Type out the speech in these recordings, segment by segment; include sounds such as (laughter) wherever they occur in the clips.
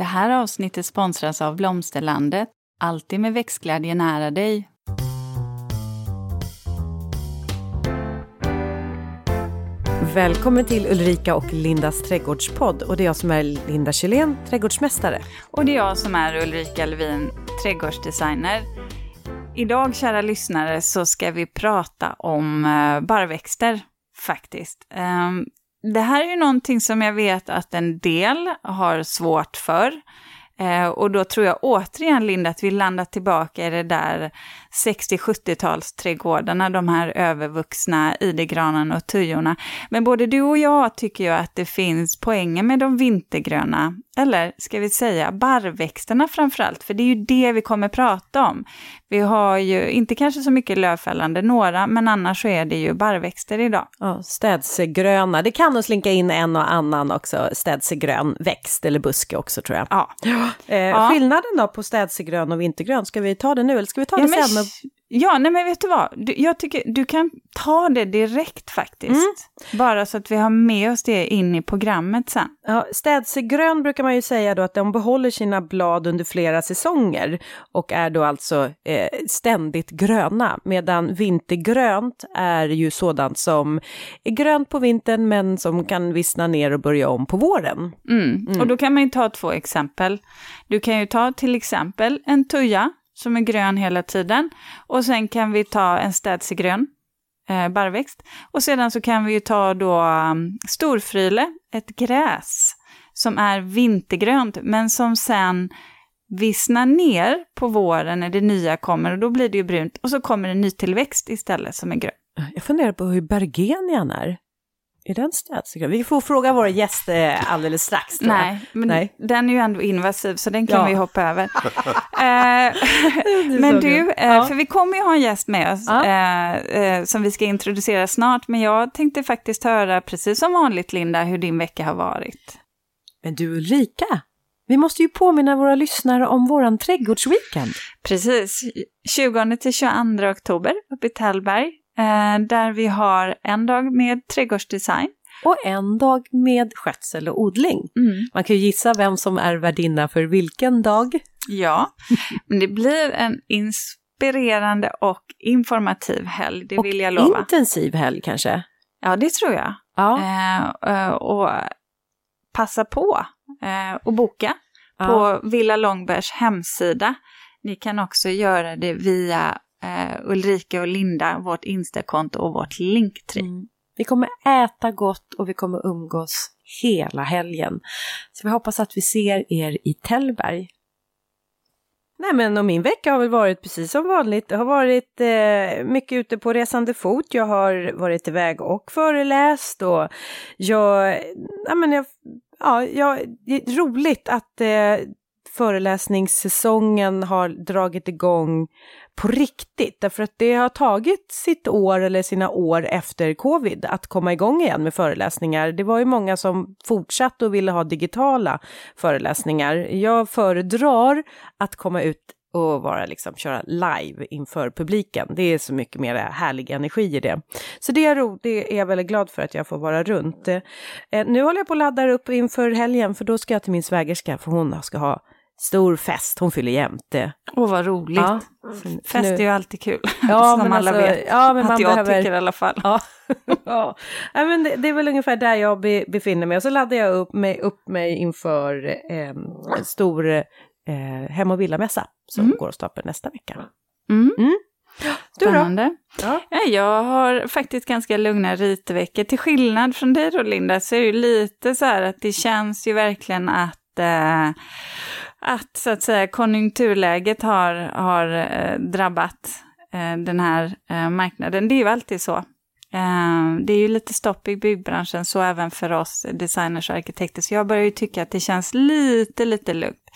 Det här avsnittet sponsras av Blomsterlandet. Alltid med växtglädje nära dig. Välkommen till Ulrika och Lindas trädgårdspodd. Och det är jag som är Linda Kjellén, trädgårdsmästare. Och det är jag som är Ulrika Levin, trädgårdsdesigner. Idag, kära lyssnare, så ska vi prata om uh, barrväxter, faktiskt. Det här är ju någonting som jag vet att en del har svårt för. Eh, och då tror jag återigen, Linda, att vi landar tillbaka i det där 60-70-talsträdgårdarna, de här övervuxna idegranarna och tujorna. Men både du och jag tycker ju att det finns poänger med de vintergröna, eller ska vi säga barrväxterna framförallt, för det är ju det vi kommer prata om. Vi har ju inte kanske så mycket lövfällande, några, men annars så är det ju barrväxter idag. Ja, städsegröna, det kan nog slinka in en och annan också städsegrön växt eller buske också tror jag. Ja. Eh, ja. Skillnaden då på städsegrön och vintergrön, ska vi ta det nu eller ska vi ta det ja, sen? Ja, nej men vet du vad? Du, jag tycker du kan ta det direkt faktiskt. Mm. Bara så att vi har med oss det in i programmet sen. Ja, städsegrön brukar man ju säga då att de behåller sina blad under flera säsonger och är då alltså eh, ständigt gröna. Medan vintergrönt är ju sådant som är grönt på vintern men som kan vissna ner och börja om på våren. Mm. Mm. Och då kan man ju ta två exempel. Du kan ju ta till exempel en tuja som är grön hela tiden. Och sen kan vi ta en städsegrön eh, barrväxt. Och sedan så kan vi ju ta då um, storfryle, ett gräs som är vintergrönt men som sen vissnar ner på våren när det nya kommer och då blir det ju brunt och så kommer en nytillväxt istället som är grön. Jag funderar på hur bergenian är. Är den städsekret? Vi får fråga vår gäst eh, alldeles strax. Nej, men Nej. den är ju ändå invasiv så den kan ja. vi hoppa över. (laughs) eh, men du, eh, ja. för vi kommer ju ha en gäst med oss ja. Eh, som vi ska introducera snart. Men jag tänkte faktiskt höra, precis som vanligt Linda, hur din vecka har varit. Men du Ulrika, vi måste ju påminna våra lyssnare om våran trädgårdsweekend. Precis, 20 till 22 oktober uppe i Tällberg. Eh, där vi har en dag med trädgårdsdesign. Och en dag med skötsel och odling. Mm. Man kan ju gissa vem som är värdinna för vilken dag. Ja, men det blir en inspirerande och informativ helg, det och vill jag lova. intensiv helg kanske? Ja, det tror jag. Ja. Eh, eh och passa på eh, och boka ja. på Villa Långbergs hemsida. Ni kan också göra det via eh, Ulrika och Linda, vårt Instakonto och vårt Linktree. Mm. Vi kommer äta gott och vi kommer umgås hela helgen. Så vi hoppas att vi ser er i Tällberg. Nej men och min vecka har väl varit precis som vanligt. Det har varit eh, mycket ute på resande fot. Jag har varit iväg och föreläst och jag, ja men jag, ja, jag, det är roligt att eh, föreläsningssäsongen har dragit igång på riktigt. Därför att det har tagit sitt år eller sina år efter covid att komma igång igen med föreläsningar. Det var ju många som fortsatte och ville ha digitala föreläsningar. Jag föredrar att komma ut och vara liksom köra live inför publiken. Det är så mycket mer härlig energi i det. Så det är, ro, det är jag väldigt glad för att jag får vara runt. Eh, nu håller jag på att ladda upp inför helgen för då ska jag till min svägerska för hon ska ha stor fest, hon fyller jämte. Åh, vad roligt. Ja. Fest är ju alltid kul, ja, (laughs) som alla alltså, vet. Ja, men att man jag behöver... tycker i alla fall. Ja, (laughs) ja. men det, det, är väl ungefär där jag be, befinner mig. Och så laddar jag upp mig, upp mig inför eh, en stor eh, hem och villamässa som mm. går av stapeln nästa vecka. Mm. Mm. Du Spännande. då? Ja. Jag har faktiskt ganska lugna ritveckor. Till skillnad från dig då Linda, så är det lite så här att det känns ju verkligen att eh, att så att säga konjunkturläget har, har eh, drabbat eh, den här eh, marknaden. Det är ju alltid så. Eh, det är ju lite stopp i byggbranschen, så även för oss designers och arkitekter. Så jag börjar ju tycka att det känns lite, lite lugnt.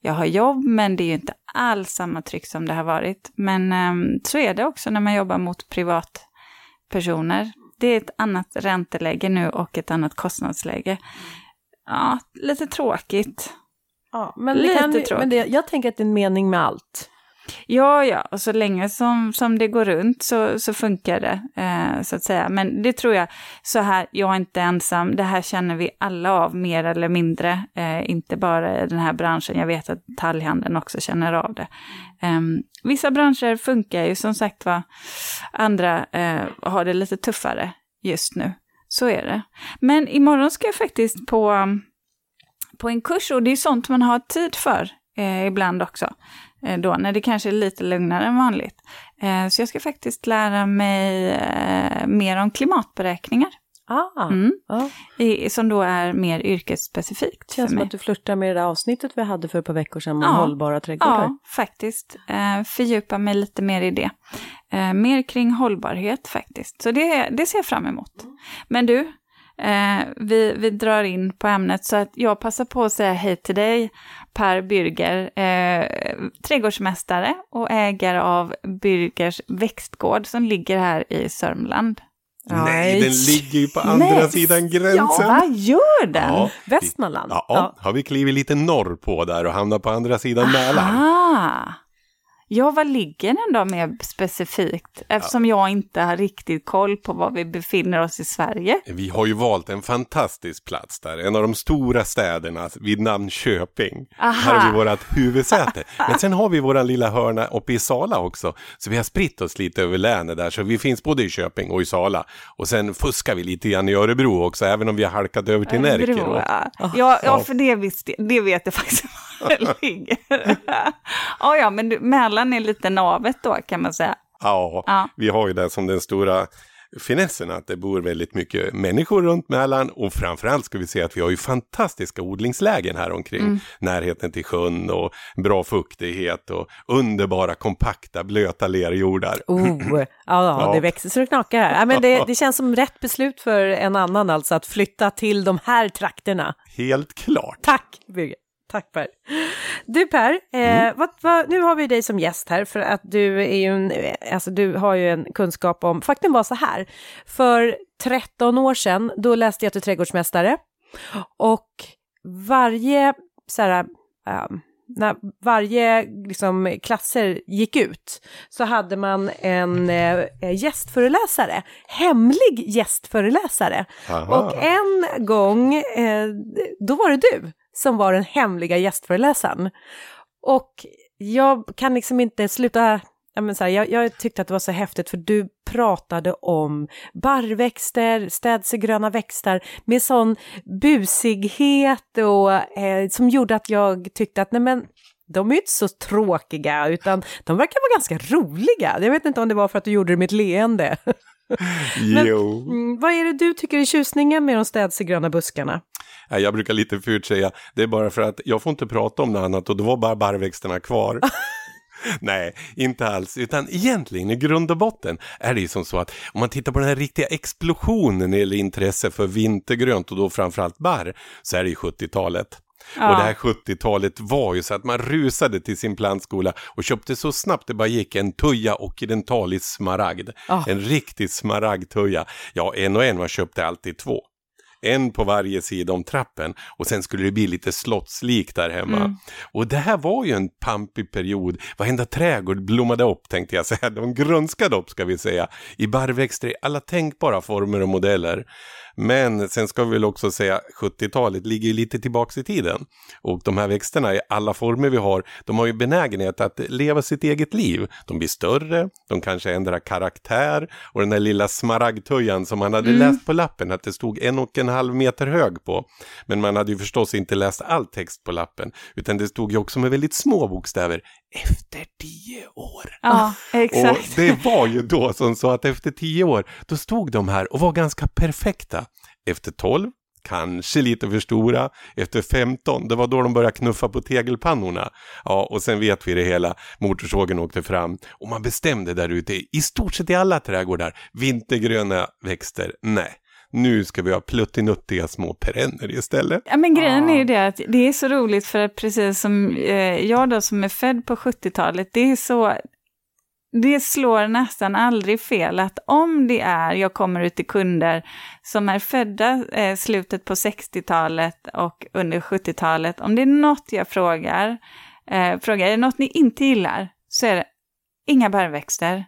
Jag har jobb, men det är ju inte alls samma tryck som det har varit. Men ehm, så är det också när man jobbar mot privatpersoner. Det är ett annat ränteläge nu och ett annat kostnadsläge. Ja, lite tråkigt. Ja, men Lite kan, tråkigt. Men det, jag tänker att det är en mening med allt. Ja, ja, och så länge som, som det går runt så, så funkar det, eh, så att säga. Men det tror jag, så här, jag är inte ensam, det här känner vi alla av mer eller mindre, eh, inte bara i den här branschen, jag vet att detaljhandeln också känner av det. Eh, vissa branscher funkar ju som sagt var, andra eh, har det lite tuffare just nu. Så är det. Men imorgon ska jag faktiskt på, på en kurs och det är sånt man har tid för eh, ibland också. Eh, då, när det kanske är lite lugnare än vanligt. Eh, så jag ska faktiskt lära mig eh, mer om klimatberäkningar. Ah, mm. ah. I, som då är mer yrkesspecifikt. Känns som att du flörtar med det där avsnittet vi hade för ett par veckor sedan om ja, hållbara trädgårdar. Ja, faktiskt. Eh, fördjupa mig lite mer i det. Eh, mer kring hållbarhet faktiskt. Så det, det ser jag fram emot. Men du, Eh, vi, vi drar in på ämnet så att jag passar på att säga hej till dig Per Bürger, eh, trädgårdsmästare och ägare av Bürgers växtgård som ligger här i Sörmland. Nej, den ligger ju på andra Nej. sidan gränsen. Ja, vad gör den? Ja, Västmanland? Ja, ja, har vi klivit lite norr på där och hamnat på andra sidan Mälaren. Ja, var ligger den då mer specifikt? Eftersom ja. jag inte har riktigt koll på var vi befinner oss i Sverige. Vi har ju valt en fantastisk plats där, en av de stora städerna vid namn Köping. Aha. Här har vi vårt huvudsäte. Men sen har vi våran lilla hörna uppe i Sala också. Så vi har spritt oss lite över länet där, så vi finns både i Köping och i Sala. Och sen fuskar vi lite grann i Örebro också, även om vi har halkat över till Närke. Ja. Ja, ja, för det, visst, det vet jag faktiskt ligger. (laughs) ja, ja, men du, Mälaren är lite navet då kan man säga. Ja, ja, vi har ju det som den stora finessen att det bor väldigt mycket människor runt Mälaren och framförallt ska vi se att vi har ju fantastiska odlingslägen här omkring. Mm. Närheten till sjön och bra fuktighet och underbara kompakta blöta lerjordar. Oh, ja, ja, (laughs) det växer så det knakar här. Ja, men det, det känns som rätt beslut för en annan alltså att flytta till de här trakterna. Helt klart. Tack Birgit. Tack Per. Du Per, eh, mm. vad, vad, nu har vi dig som gäst här för att du är ju en, alltså du har ju en kunskap om, faktum var så här, för 13 år sedan då läste jag till trädgårdsmästare och varje så här, um, när varje liksom, klasser gick ut så hade man en eh, gästföreläsare, hemlig gästföreläsare. Aha. Och en gång, eh, då var det du som var den hemliga gästföreläsaren. Och jag kan liksom inte sluta men så här, jag, jag, tyckte att det var så häftigt för du pratade om barrväxter, städsegröna växter med sån busighet och eh, som gjorde att jag tyckte att nej men de är inte så tråkiga utan de verkar vara ganska roliga. Jag vet inte om det var för att du gjorde det med ett leende. (laughs) Men, jo. Mm, vad är det du tycker är tjusningen med de städsegröna buskarna? Jag brukar lite fult säga, det är bara för att jag får inte prata om något annat och då var bara barrväxterna kvar. (laughs) Nej, inte alls. Utan egentligen i grund och botten är det ju som så att om man tittar på den här riktiga explosionen eller intresse för vintergrönt och då framförallt barr så är det ju 70-talet. Ja. Och det här 70-talet var ju så att man rusade till sin plantskola och köpte så snabbt det bara gick en tuja occidentalis smaragd. Ja. En riktig smaragdtuja. Ja, en och en, man köpte alltid två en på varje sida om trappen och sen skulle det bli lite slottslik där hemma. Mm. Och det här var ju en pampig period, varenda trädgård blommade upp tänkte jag säga, (laughs) de grönskade upp ska vi säga, i barrväxter i alla tänkbara former och modeller. Men sen ska vi väl också säga 70-talet ligger lite tillbaks i tiden. Och de här växterna i alla former vi har, de har ju benägenhet att leva sitt eget liv. De blir större, de kanske ändrar karaktär och den där lilla smaragdtöjan som man hade mm. läst på lappen att det stod en och en halv meter hög på. Men man hade ju förstås inte läst all text på lappen utan det stod ju också med väldigt små bokstäver efter tio år. Ja, exakt. Och det var ju då som så att efter tio år, då stod de här och var ganska perfekta. Efter tolv, kanske lite för stora. Efter 15, det var då de började knuffa på tegelpannorna. Ja, och sen vet vi det hela. Motorsågen åkte fram och man bestämde där ute i stort sett i alla trädgårdar. Vintergröna växter, nej nu ska vi ha pluttinuttiga små perenner istället. Ja, men grejen är ju det att det är så roligt för att precis som eh, jag då som är född på 70-talet, det är så det slår nästan aldrig fel att om det är, jag kommer ut till kunder som är födda eh, slutet på 60-talet och under 70-talet, om det är något jag frågar, eh, frågar, är det något ni inte gillar? så är det inga barrväxter.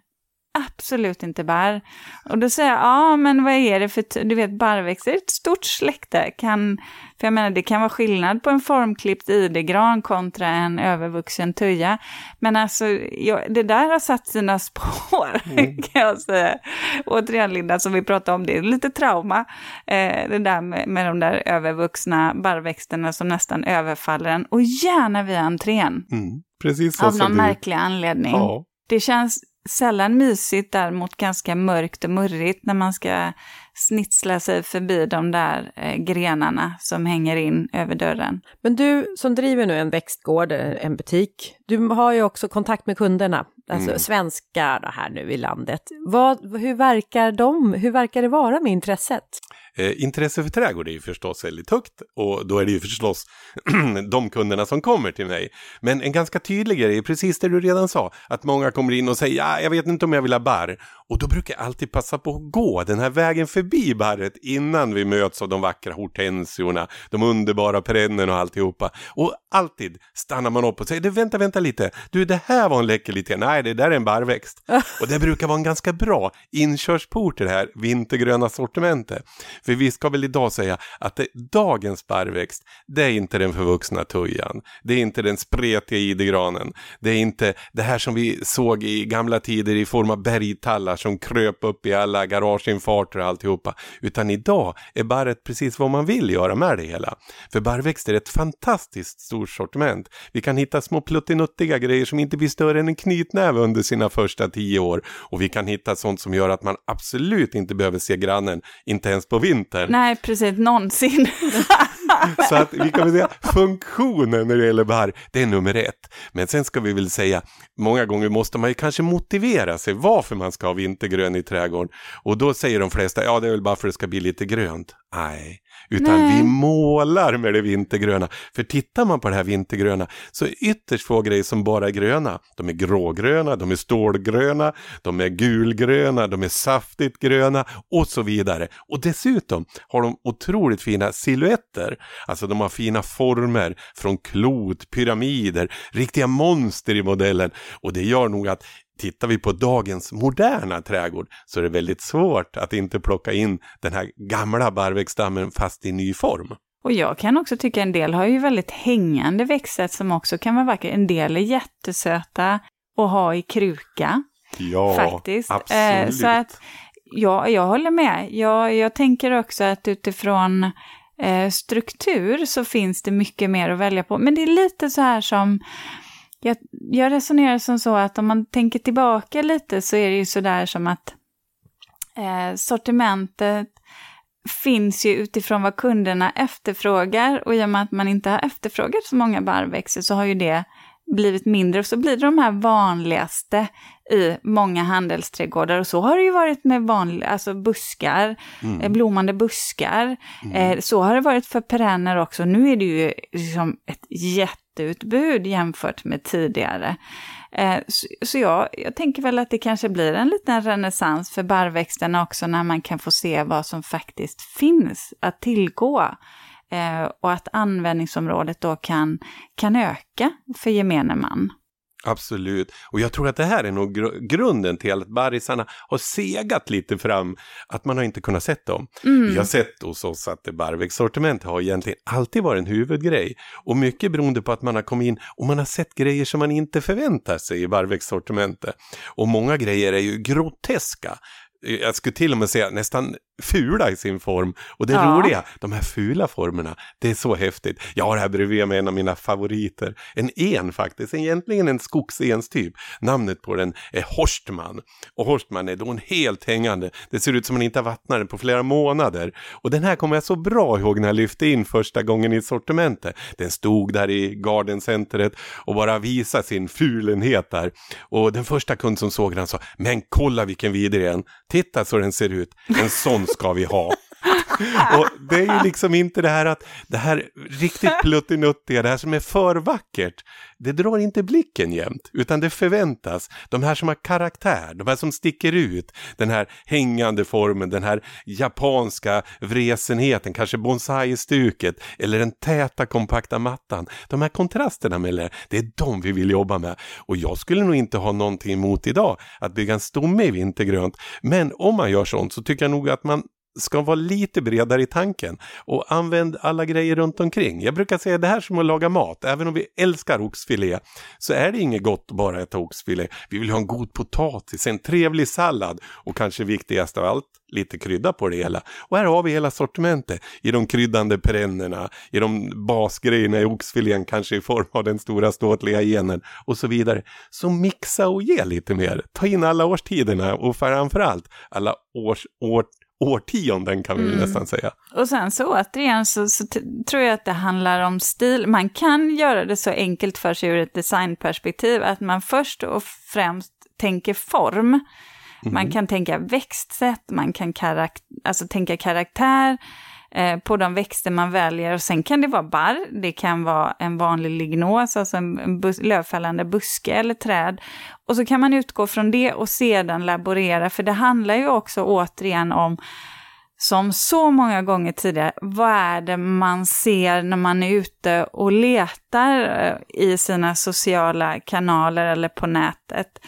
Absolut inte barr. Och då säger jag, ja men vad är det för, du vet barrväxter är ett stort släkte. Kan, för jag menar det kan vara skillnad på en formklippt idegran kontra en övervuxen tuja. Men alltså jag, det där har satt sina spår (laughs) mm. kan jag säga. Återigen Linda, som vi pratade om, det är lite trauma. Eh, det där med, med de där övervuxna barrväxterna som nästan överfaller en. Och gärna via entrén. Mm. Precis Av någon märklig anledning. Ja. Det känns sällan mysigt, däremot ganska mörkt och murrigt när man ska snitsla sig förbi de där eh, grenarna som hänger in över dörren. Men du som driver nu en växtgård, eh, en butik, du har ju också kontakt med kunderna, alltså mm. svenskar här nu i landet. Vad, hur verkar de, hur verkar det vara med intresset? Eh, intresse för trädgård är ju förstås väldigt högt och då är det ju förstås (clears throat) de kunderna som kommer till mig. Men en ganska tydlig grej är precis det du redan sa, att många kommer in och säger ja, jag vet inte om jag vill ha barr. Och då brukar jag alltid passa på att gå den här vägen förbi barret innan vi möts av de vackra hortensiorna, de underbara perennerna och alltihopa. Och alltid stannar man upp och säger, du vänta, vänta lite, du det här var en läcker lite, nej det där är en barrväxt. (laughs) och det brukar vara en ganska bra inkörsport i det här vintergröna sortimentet. För vi ska väl idag säga att det, dagens barrväxt, det är inte den förvuxna tujan, det är inte den spretiga idegranen, det är inte det här som vi såg i gamla tider i form av bergtallar som kröp upp i alla garageinfarter och alltihopa. Utan idag är barret precis vad man vill göra med det hela. För barrväxter är ett fantastiskt stort sortiment. Vi kan hitta små pluttinuttiga grejer som inte blir större än en knytnäve under sina första tio år. Och vi kan hitta sånt som gör att man absolut inte behöver se grannen, inte ens på vintern. Nej, precis, någonsin. (laughs) Så att vi kan väl säga funktionen när det gäller barr, det är nummer ett. Men sen ska vi väl säga, många gånger måste man ju kanske motivera sig varför man ska ha vintergrön i trädgården. Och då säger de flesta, ja det är väl bara för att det ska bli lite grönt. Nej, utan Nej. vi målar med det vintergröna. För tittar man på det här vintergröna så är ytterst få grejer som bara är gröna. De är grågröna, de är stålgröna, de är gulgröna, de är saftigt gröna och så vidare. Och dessutom har de otroligt fina silhuetter. Alltså de har fina former från klot, pyramider, riktiga monster i modellen. Och det gör nog att tittar vi på dagens moderna trädgård så är det väldigt svårt att inte plocka in den här gamla barrväxtstammen fast i ny form. Och jag kan också tycka en del har ju väldigt hängande växtsätt som också kan vara vackra. En del är jättesöta att ha i kruka. Ja, faktiskt. absolut. Eh, så att, ja, jag håller med. Jag, jag tänker också att utifrån eh, struktur så finns det mycket mer att välja på. Men det är lite så här som jag, jag resonerar som så att om man tänker tillbaka lite så är det ju sådär som att eh, sortimentet finns ju utifrån vad kunderna efterfrågar och i och med att man inte har efterfrågat så många barrväxter så har ju det blivit mindre och så blir det de här vanligaste i många handelsträdgårdar och så har det ju varit med vanliga, alltså buskar, mm. Eh, blommande buskar. Mm. Eh, så har det varit för perenner också. Nu är det ju liksom ett jätteutbud jämfört med tidigare. Eh, så, jag, jag tänker väl att det kanske blir en liten renässans för barrväxterna också när man kan få se vad som faktiskt finns att tillgå. Eh, och att användningsområdet då kan, kan öka för gemene man. Absolut, och jag tror att det här är nog gr grunden till att barrisarna har segat lite fram, att man har inte kunnat sett dem. Mm. Vi har sett hos oss att barrväxtsortiment har egentligen alltid varit en huvudgrej. Och mycket beroende på att man har kommit in och man har sett grejer som man inte förväntar sig i barrväxtsortimentet. Och många grejer är ju groteska jag skulle till och med säga nästan fula i sin form. Och det ja. roliga, de här fula formerna, det är så häftigt. Jag har här bredvid mig en av mina favoriter. En en faktiskt, egentligen en skogsenstyp. Namnet på den är Horstman. Och Horstman är då en helt hängande. Det ser ut som man inte har vattnat den på flera månader. Och den här kommer jag så bra ihåg när jag lyfte in första gången i sortimentet. Den stod där i gardencentret och bara visade sin fulenhet där. Och den första kund som såg den sa, men kolla vilken vidrig en. Titta så den ser ut. En sån ska vi ha. (laughs) och det är ju liksom inte det här att det här riktigt pluttinuttiga, det här som är för vackert, det drar inte blicken jämt, utan det förväntas. De här som har karaktär, de här som sticker ut, den här hängande formen, den här japanska vresenheten, kanske bonsai-stuket eller den täta kompakta mattan. De här kontrasterna mellan det är de vi vill jobba med. Och jag skulle nog inte ha någonting emot idag att bygga en stomme i vintergrönt. Men om man gör sånt så tycker jag nog att man ska vara lite bredare i tanken och använd alla grejer runt omkring. Jag brukar säga det här som att laga mat, även om vi älskar oxfilé så är det inget gott att bara äta oxfilé. Vi vill ha en god potatis, en trevlig sallad och kanske viktigast av allt, lite krydda på det hela. Och här har vi hela sortimentet i de kryddande perennerna, i de basgrejerna i oxfilén, kanske i form av den stora ståtliga genen och så vidare. Så mixa och ge lite mer. Ta in alla årstiderna och framförallt alla års, år, årtionden kan vi mm. nästan säga. Och sen så återigen så, så tror jag att det handlar om stil. Man kan göra det så enkelt för sig ur ett designperspektiv att man först och främst tänker form. Mm. Man kan tänka växtsätt, man kan karak alltså tänka karaktär Eh, på de växter man väljer. Och sen kan det vara barr, det kan vara en vanlig lignos, alltså en, bus lövfällande buske eller träd. Och så kan man utgå från det och sedan laborera, för det handlar ju också återigen om som så många gånger tidigare, vad är det man ser när man är ute och letar eh, i sina sociala kanaler eller på nätet?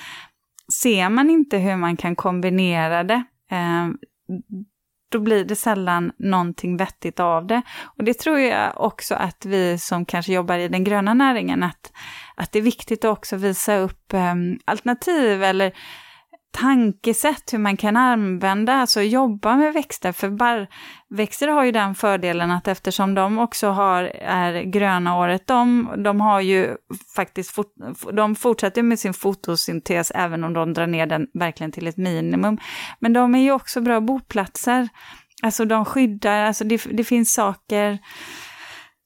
Ser man inte hur man kan kombinera det? Eh, då blir det sällan någonting vettigt av det. Och det tror jag också att vi som kanske jobbar i den gröna näringen, att, att det är viktigt att också visa upp um, alternativ eller tankesätt hur man kan använda, alltså jobba med växter. För barrväxter har ju den fördelen att eftersom de också har, är gröna året de, de har ju faktiskt, fot, de fortsätter med sin fotosyntes även om de drar ner den verkligen till ett minimum. Men de är ju också bra boplatser. Alltså de skyddar, alltså det, det finns saker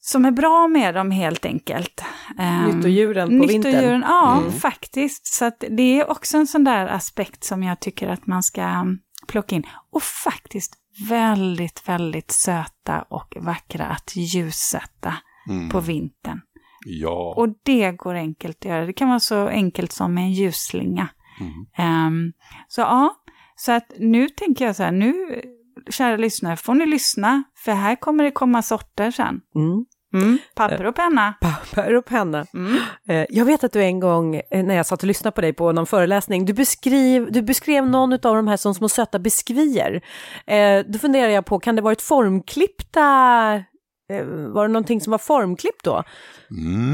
som är bra med dem helt enkelt. Nyttodjuren um, på vintern. Nyttodjuren, ja mm. faktiskt. Så det är också en sån där aspekt som jag tycker att man ska um, plocka in. Och faktiskt väldigt, väldigt söta och vackra att ljussätta mm. på vintern. Ja. Och det går enkelt att göra. Det kan vara så enkelt som med en ljusslinga. Mm. Um, så ja, så att nu tänker jag så här, nu kära lyssnare får ni lyssna, för här kommer det komma sorter sen. Mm. Mm, papper och penna. Papper och penna. Mm. Eh, jag vet att du en gång, eh, när jag satt och lyssnade på dig på någon föreläsning, du beskrev, du beskrev någon av de här som små söta biskvier. Eh, då funderar jag på, kan det varit formklippta var det någonting som var formklippt då?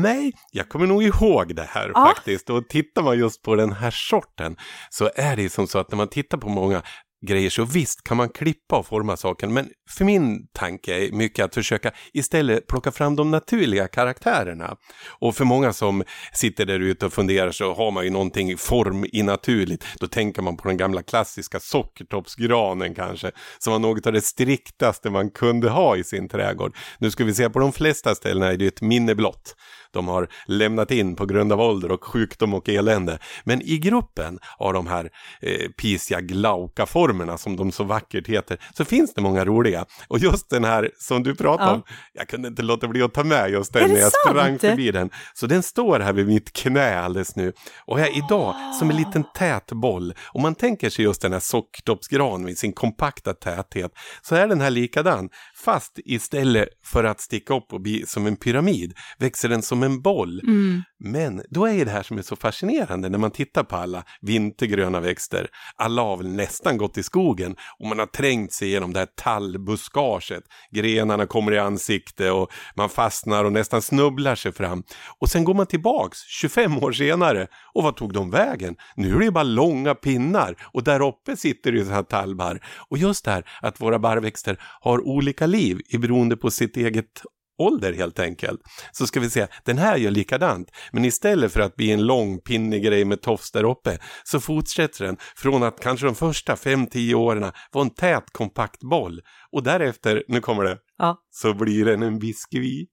Nej, jag kommer nog ihåg det här ja. faktiskt. Och tittar man just på den här sorten så är det som så att när man tittar på många grejer så visst kan man klippa och forma saken men för min tanke är mycket att försöka istället plocka fram de naturliga karaktärerna. Och för många som sitter där ute och funderar så har man ju någonting form i naturligt. Då tänker man på den gamla klassiska sockertoppsgranen kanske som var något av det striktaste man kunde ha i sin trädgård. Nu ska vi se på de flesta ställena är det ett minne blott de har lämnat in på grund av ålder och sjukdom och elände. Men i gruppen av de här eh, Pisia glauca-formerna som de så vackert heter så finns det många roliga. Och just den här som du pratade ja. om, jag kunde inte låta bli att ta med just den när jag sant? sprang förbi den. Så den står här vid mitt knä alldeles nu. Och jag idag som en liten tät boll. Om man tänker sig just den här socktoppsgran med sin kompakta täthet så är den här likadan. Fast istället för att sticka upp och bli som en pyramid växer den som en boll. Mm. Men då är det här som är så fascinerande när man tittar på alla vintergröna växter. Alla har väl nästan gått i skogen och man har trängt sig igenom det här tallbuskaget. Grenarna kommer i ansikte och man fastnar och nästan snubblar sig fram. Och sen går man tillbaks 25 år senare och vad tog de vägen? Nu är det bara långa pinnar och där uppe sitter det så här tallbar. Och just det här att våra barrväxter har olika liv i beroende på sitt eget ålder helt enkelt. Så ska vi se, den här gör likadant, men istället för att bli en lång pinnig grej med tofs där uppe så fortsätter den från att kanske de första 5-10 åren var en tät kompakt boll och därefter, nu kommer det, ja. så blir den en biskvi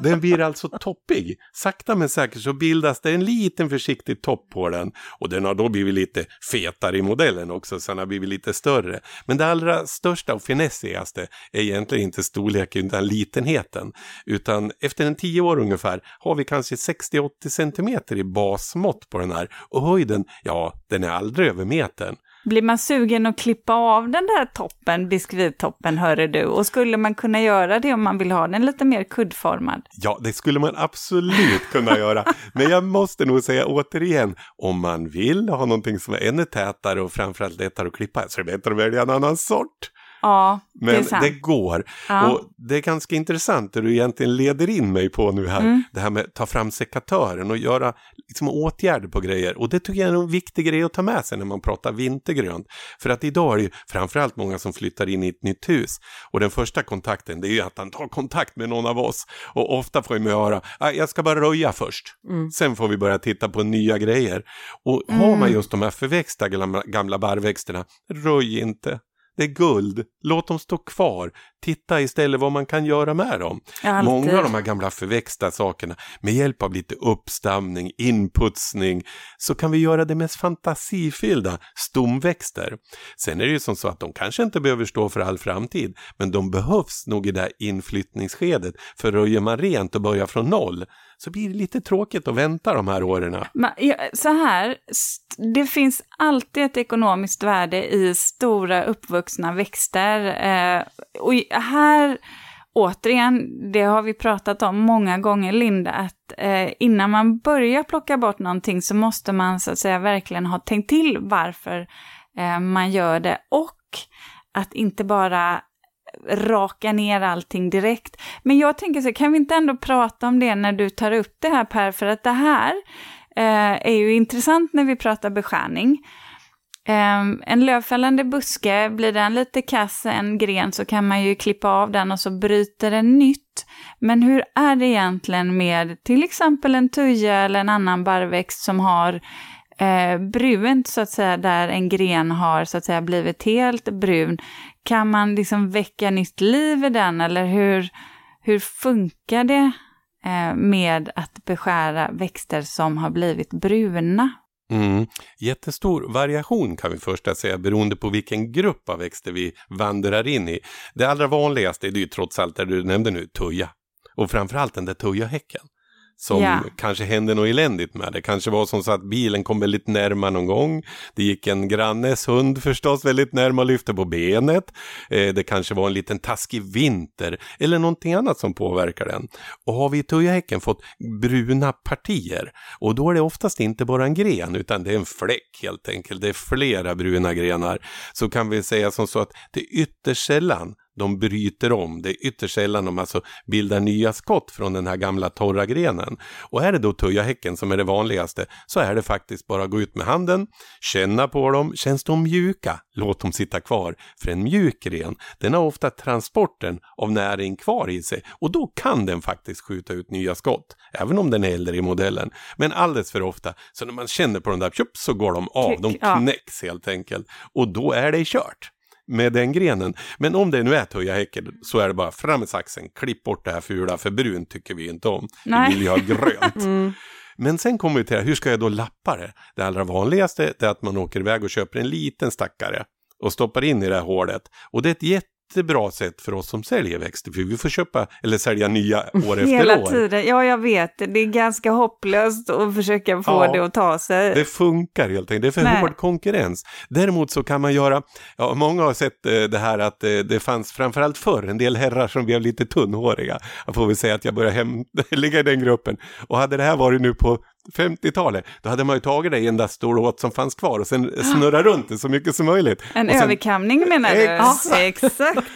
den blir alltså toppig. Sakta men säkert så bildas det en liten försiktig topp på den. Och den har då blivit lite fetare i modellen också, så den har blivit lite större. Men det allra största och finessigaste är egentligen inte storleken utan litenheten. Utan efter en tio år ungefär har vi kanske 60-80 cm i basmått på den här. Och höjden, ja, den är aldrig över metern. Blir man sugen att klippa av den där toppen, biskvittoppen, hörru du? Och skulle man kunna göra det om man vill ha den lite mer kuddformad? Ja, det skulle man absolut kunna göra. Men jag måste nog säga återigen, om man vill ha någonting som är ännu tätare och framförallt lättare att klippa, så är det bättre att välja en annan sort. Ja, Men det är sant. det går. Ja. Och det är ganska intressant det du egentligen leder in mig på nu här. Mm. Det här med att ta fram sekatören och göra liksom, åtgärder på grejer. Och det tycker jag är en viktig grej att ta med sig när man pratar vintergrönt. För att idag är det ju framförallt många som flyttar in i ett nytt hus. Och den första kontakten det är ju att han tar kontakt med någon av oss. Och ofta får jag höra, "Ah, jag ska bara röja först. Sen får vi börja titta på nya grejer. Och har man just de här förväxta gamla, gamla barrväxterna, röj inte. Det är guld, låt dem stå kvar. Titta istället vad man kan göra med dem. Alltid. Många av de här gamla förväxta sakerna, med hjälp av lite uppstamning, inputsning, så kan vi göra det mest fantasifyllda, stomväxter. Sen är det ju som så att de kanske inte behöver stå för all framtid, men de behövs nog i det här inflyttningsskedet. För röjer man rent och börjar från noll, så blir det lite tråkigt att vänta de här åren. Så här, det finns alltid ett ekonomiskt värde i stora uppvuxna växter. Eh, och här, återigen, det har vi pratat om många gånger, Linda, att eh, innan man börjar plocka bort någonting så måste man så att säga verkligen ha tänkt till varför eh, man gör det och att inte bara raka ner allting direkt. Men jag tänker så, kan vi inte ändå prata om det när du tar upp det här Per, för att det här eh, är ju intressant när vi pratar beskärning. Eh, en lövfällande buske, blir den lite kass, en gren, så kan man ju klippa av den och så bryter den nytt. Men hur är det egentligen med till exempel en tuja eller en annan barrväxt som har eh, brunt så att säga, där en gren har så att säga blivit helt brun. Kan man liksom väcka nytt liv i den eller hur, hur funkar det eh, med att beskära växter som har blivit bruna? Mm. Jättestor variation kan vi först säga beroende på vilken grupp av växter vi vandrar in i. Det allra vanligaste är det ju trots allt det du nämnde nu, tuja. Och framförallt den där tujahäcken. Som Ja. kanske hände något eländigt med. Det kanske var som så att bilen kom väldigt närma någon gång. Det gick en grannes hund förstås väldigt närma och lyfte på benet. Eh, det kanske var en liten taskig vinter eller någonting annat som påverkar den. Och har vi i tujahäcken fått bruna partier och då är det oftast inte bara en gren utan det är en fläck helt enkelt. Det är flera bruna grenar. Så kan vi säga som så att det är ytterst sällan de bryter om. Det är ytterst sällan de alltså bildar nya skott från den här gamla torra grenen. Och är det då tujahäcken som är det vanligaste så är det faktiskt bara att gå ut med handen, känna på dem, känns de mjuka, låt dem sitta kvar. För en mjuk gren, den har ofta transporten av näring kvar i sig och då kan den faktiskt skjuta ut nya skott, även om den är äldre i modellen. Men alldeles för ofta, så när man känner på den där, tjup, så går de av, de knäcks helt enkelt. Och då är det kört med den grenen. Men om det nu är tujahäcken så är det bara fram med saxen, klipp bort det här fula, för brunt tycker vi inte om. Nej. Vi vill ju ha grönt. (laughs) Mm. Men sen kommer vi till det här, hur ska jag då lappa det? Det allra vanligaste är att man åker iväg och köper en liten stackare och stoppar in i det här hålet. Och det är ett jättebra sätt för oss som säljer växter, för vi får köpa eller sälja nya år efter Hela år. tiden, ja jag vet, det är ganska hopplöst att försöka få Ja. det att ta sig. Det funkar helt enkelt, det är för Nej. hård konkurrens. Däremot så kan man göra, ja många har sett eh, det här att eh, det fanns framförallt förr en del herrar som blev lite tunnhåriga. Jag får väl säga att jag börjar hem, (laughs) ligga i den gruppen. Och hade det här varit nu på 50-talet, då hade man ju tagit det enda stråt som fanns kvar och sen snurra (gasps) runt det så mycket som möjligt. En sen, överkamning menar du? Exakt. Exakt.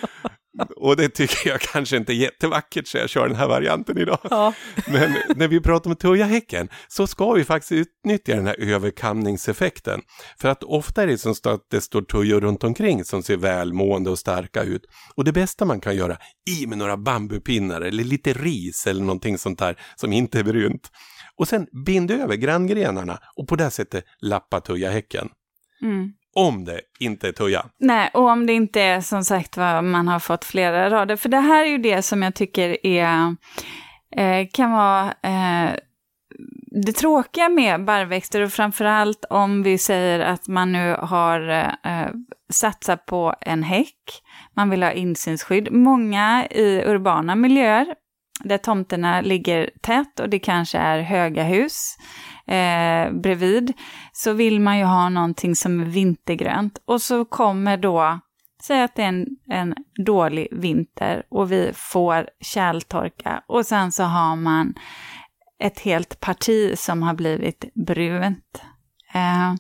Och det tycker jag kanske inte är jättevackert så jag kör den här varianten idag. Ja. Men när vi pratar om tujahäcken så ska vi faktiskt utnyttja den här överkamningseffekten. För att ofta är det som att det står tujor runt omkring som ser välmående och starka ut. Och det bästa man kan göra, i med några bambupinnar eller lite ris eller någonting sånt där som inte är brunt. Och sen bind över granngrenarna och på det sättet lappa tujahäcken. Mm. Om det inte är tuja. Nej, och om det inte är som sagt vad man har fått flera rader. För det här är ju det som jag tycker är eh, kan vara eh, det tråkiga med barrväxter och framförallt om vi säger att man nu har eh, satsat på en häck, man vill ha insynsskydd. Många i urbana miljöer där tomterna ligger tätt och det kanske är höga hus eh, bredvid, så vill man ju ha någonting som är vintergrönt. Och så kommer då, säg att det är en, en dålig vinter och vi får kärltorka och sen så har man ett helt parti som har blivit brunt. Eh,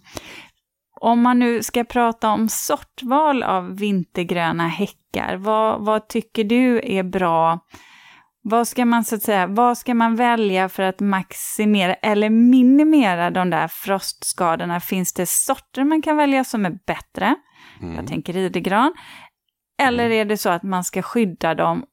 om man nu ska prata om sortval av vintergröna häckar, vad, vad tycker du är bra? Vad ska man så att säga, vad ska man välja för att maximera eller minimera de där frostskadorna? Finns det sorter man kan välja som är bättre? Mm. Jag tänker idegran. Eller mm. är det så att man ska skydda dem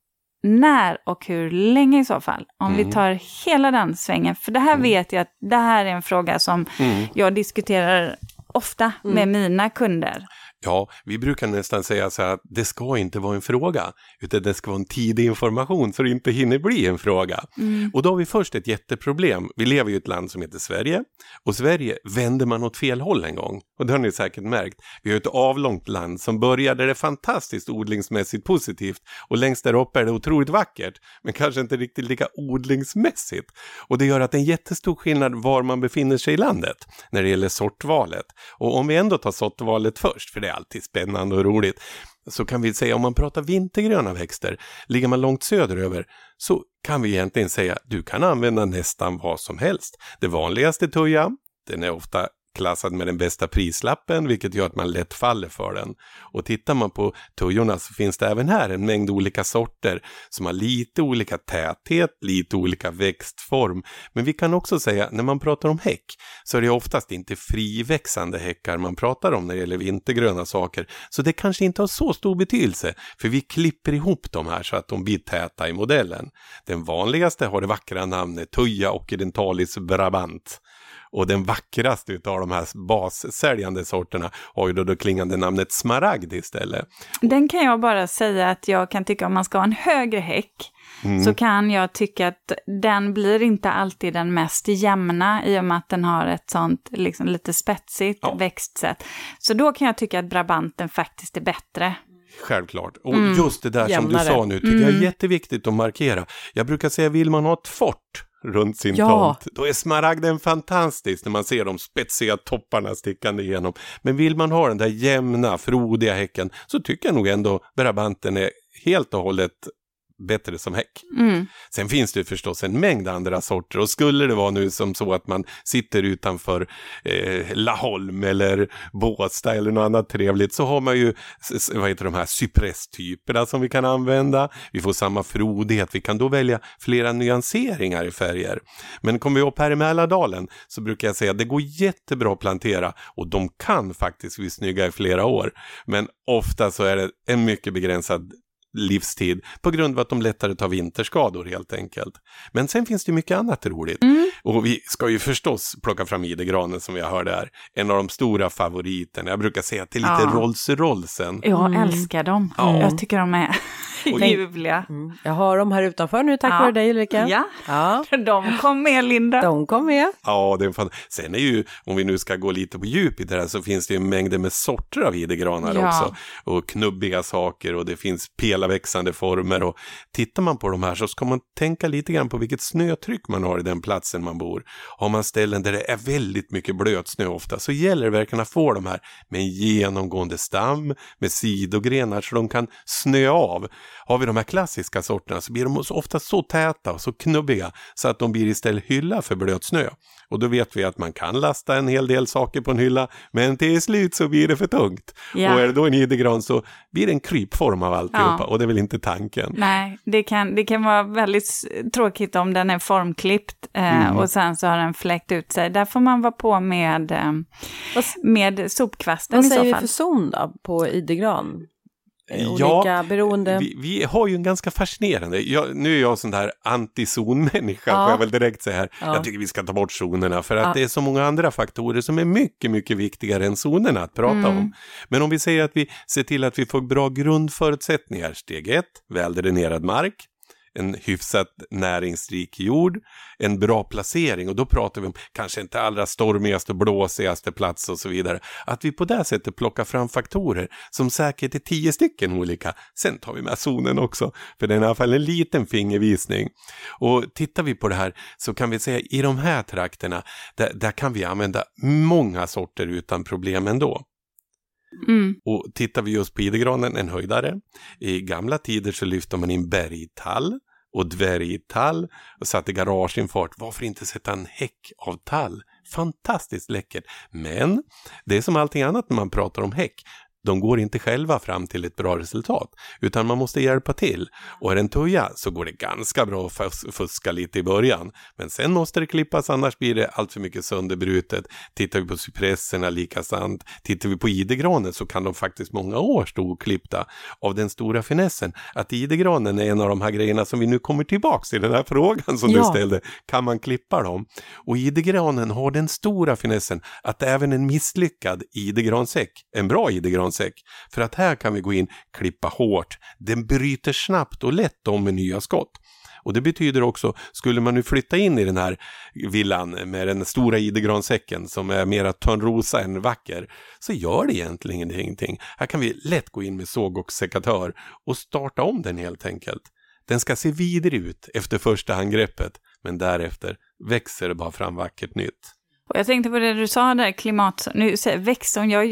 när och hur länge i så fall? Om mm. vi tar hela den svängen, för det här mm. vet jag att det här är en fråga som mm. jag diskuterar ofta med mm. mina kunder. Ja, vi brukar nästan säga så här att det ska inte vara en fråga, utan det ska vara en tidig information så det inte hinner bli en fråga. Mm. Och då har vi först ett jätteproblem. Vi lever i ett land som heter Sverige och Sverige vänder man åt fel håll en gång. Och det har ni säkert märkt. Vi har ett avlångt land som började det fantastiskt odlingsmässigt positivt och längst där uppe är det otroligt vackert, men kanske inte riktigt lika odlingsmässigt. Och det gör att det är en jättestor skillnad var man befinner sig i landet när det gäller sortvalet. Och om vi ändå tar sortvalet först, för det alltid spännande och roligt. Så kan vi säga om man pratar vintergröna växter, ligger man långt söderöver så kan vi egentligen säga du kan använda nästan vad som helst. Det vanligaste tuja, den är ofta klassad med den bästa prislappen, vilket gör att man lätt faller för den. Och tittar man på tujorna så finns det även här en mängd olika sorter som har lite olika täthet, lite olika växtform. Men vi kan också säga, när man pratar om häck, så är det oftast inte friväxande häckar man pratar om när det gäller vintergröna saker. Så det kanske inte har så stor betydelse, för vi klipper ihop de här så att de blir täta i modellen. Den vanligaste har det vackra namnet Tuja occidentalis brabant. Och den vackraste av de här bassäljande sorterna har ju då det klingande namnet smaragd istället. Den kan jag bara säga att jag kan tycka om man ska ha en högre häck mm. så kan jag tycka att den blir inte alltid den mest jämna i och med att den har ett sånt liksom, lite spetsigt ja. växtsätt. Så då kan jag tycka att Brabanten faktiskt är bättre. Självklart. Och mm. just det där Jämnare. som du sa nu tycker mm. jag är mm. jätteviktigt att markera. Jag brukar säga, vill man ha ett fort runt sin ja. tomt. Då är smaragden fantastisk när man ser de spetsiga topparna stickande igenom. Men vill man ha den där jämna, frodiga häcken så tycker jag nog ändå Brabanten är helt och hållet bättre som häck. Mm. Sen finns det förstås en mängd andra sorter och skulle det vara nu som så att man sitter utanför eh, Laholm eller Båstad eller något annat trevligt så har man ju vad heter de här cypresstyperna som vi kan använda. Vi får samma frodighet, vi kan då välja flera nyanseringar i färger. Men kommer vi upp här i Mälardalen så brukar jag säga att det går jättebra att plantera och de kan faktiskt bli snygga i flera år. Men ofta så är det en mycket begränsad livstid på grund av att de lättare tar vinterskador helt enkelt. Men sen finns det mycket annat roligt. Mm. Och vi ska ju förstås plocka fram idegranen som vi har hört där. En av de stora favoriterna. Jag brukar säga att det är lite ja. Rolls-Rollsen. Jag mm. älskar dem. Ja. Jag tycker de är (laughs) ljuvliga. Mm. Jag har dem här utanför nu tack ja. vare dig Ulrika. Ja. ja, de kom med Linda. De kom med. Ja, det är fan... Sen är ju, om vi nu ska gå lite på djup i det här, så finns det ju mängder med sorter av idegranar ja. också. Och knubbiga saker och det finns pelaväxande former. Och tittar man på de här så ska man tänka lite grann på vilket snötryck man har i den platsen man bor. Har man ställen där det är väldigt mycket blötsnö ofta så gäller det verkligen att få de här med en genomgående stam, med sidogrenar så de kan snöa av. Har vi de här klassiska sorterna så blir de ofta så täta och så knubbiga så att de blir istället hylla för blöt snö. Och då vet vi att man kan lasta en hel del saker på en hylla men till slut så blir det för tungt. Ja. Och är det då en idegran så blir det en krypform av alltihopa ja. Och det är väl inte tanken. Nej, det kan, det kan vara väldigt tråkigt om den är formklippt eh, mm. och sen så har den fläckt ut sig. Där får man vara på med, eh, med sopkvasten i så fall. Vad säger vi för zon då på idegran? Olika ja, beroende. Vi, vi, har ju en ganska fascinerande, jag, nu är jag sån där antizonmänniska ja. får jag väl direkt säga här. Ja. Jag tycker vi ska ta bort zonerna för att ja. det är så många andra faktorer som är mycket, mycket viktigare än zonerna att prata mm. om. Men om vi säger att vi ser till att vi får bra grundförutsättningar, steg ett, väldränerad mark, en hyfsat näringsrik jord, en bra placering och då pratar vi om kanske inte allra stormigaste, och blåsigaste plats och så vidare. Att vi på det sättet plockar fram faktorer som säkert är tio stycken olika. Sen tar vi med zonen också, för det är i alla fall en liten fingervisning. Och tittar vi på det här så kan vi säga i de här trakterna, där, där kan vi använda många sorter utan problem ändå. Mm. Och tittar vi just på idegranen, en höjdare. I gamla tider så lyfte man in bergtall och dvärgtall och satte garageinfart. Varför inte sätta en häck av tall? Fantastiskt läckert. Men det är som allting annat när man pratar om häck de går inte själva fram till ett bra resultat, utan man måste hjälpa till. Och är det en tuja så går det ganska bra att fuska lite i början, men sen måste det klippas, annars blir det allt för mycket sönderbrutet. Tittar vi på cypresserna, lika sant. Tittar vi på idegranen så kan de faktiskt många år stå oklippta av den stora finessen att idegranen är en av de här grejerna som vi nu kommer tillbaks till, den här frågan som ja. du ställde. Kan man klippa dem? Och idegranen har den stora finessen att även en misslyckad idegransäck, en bra idegran säck. För att här kan vi gå in, klippa hårt. Den bryter snabbt och lätt om med nya skott. Och det betyder också, skulle man nu flytta in i den här villan med den stora idegransäcken som är mera törnrosa än vacker, så gör det egentligen ingenting. Här kan vi lätt gå in med såg och sekatör och starta om den helt enkelt. Den ska se vidrig ut efter första angreppet, men därefter växer det bara fram vackert nytt. Och jag tänkte på det du sa där, klimat, nu växtzon, jag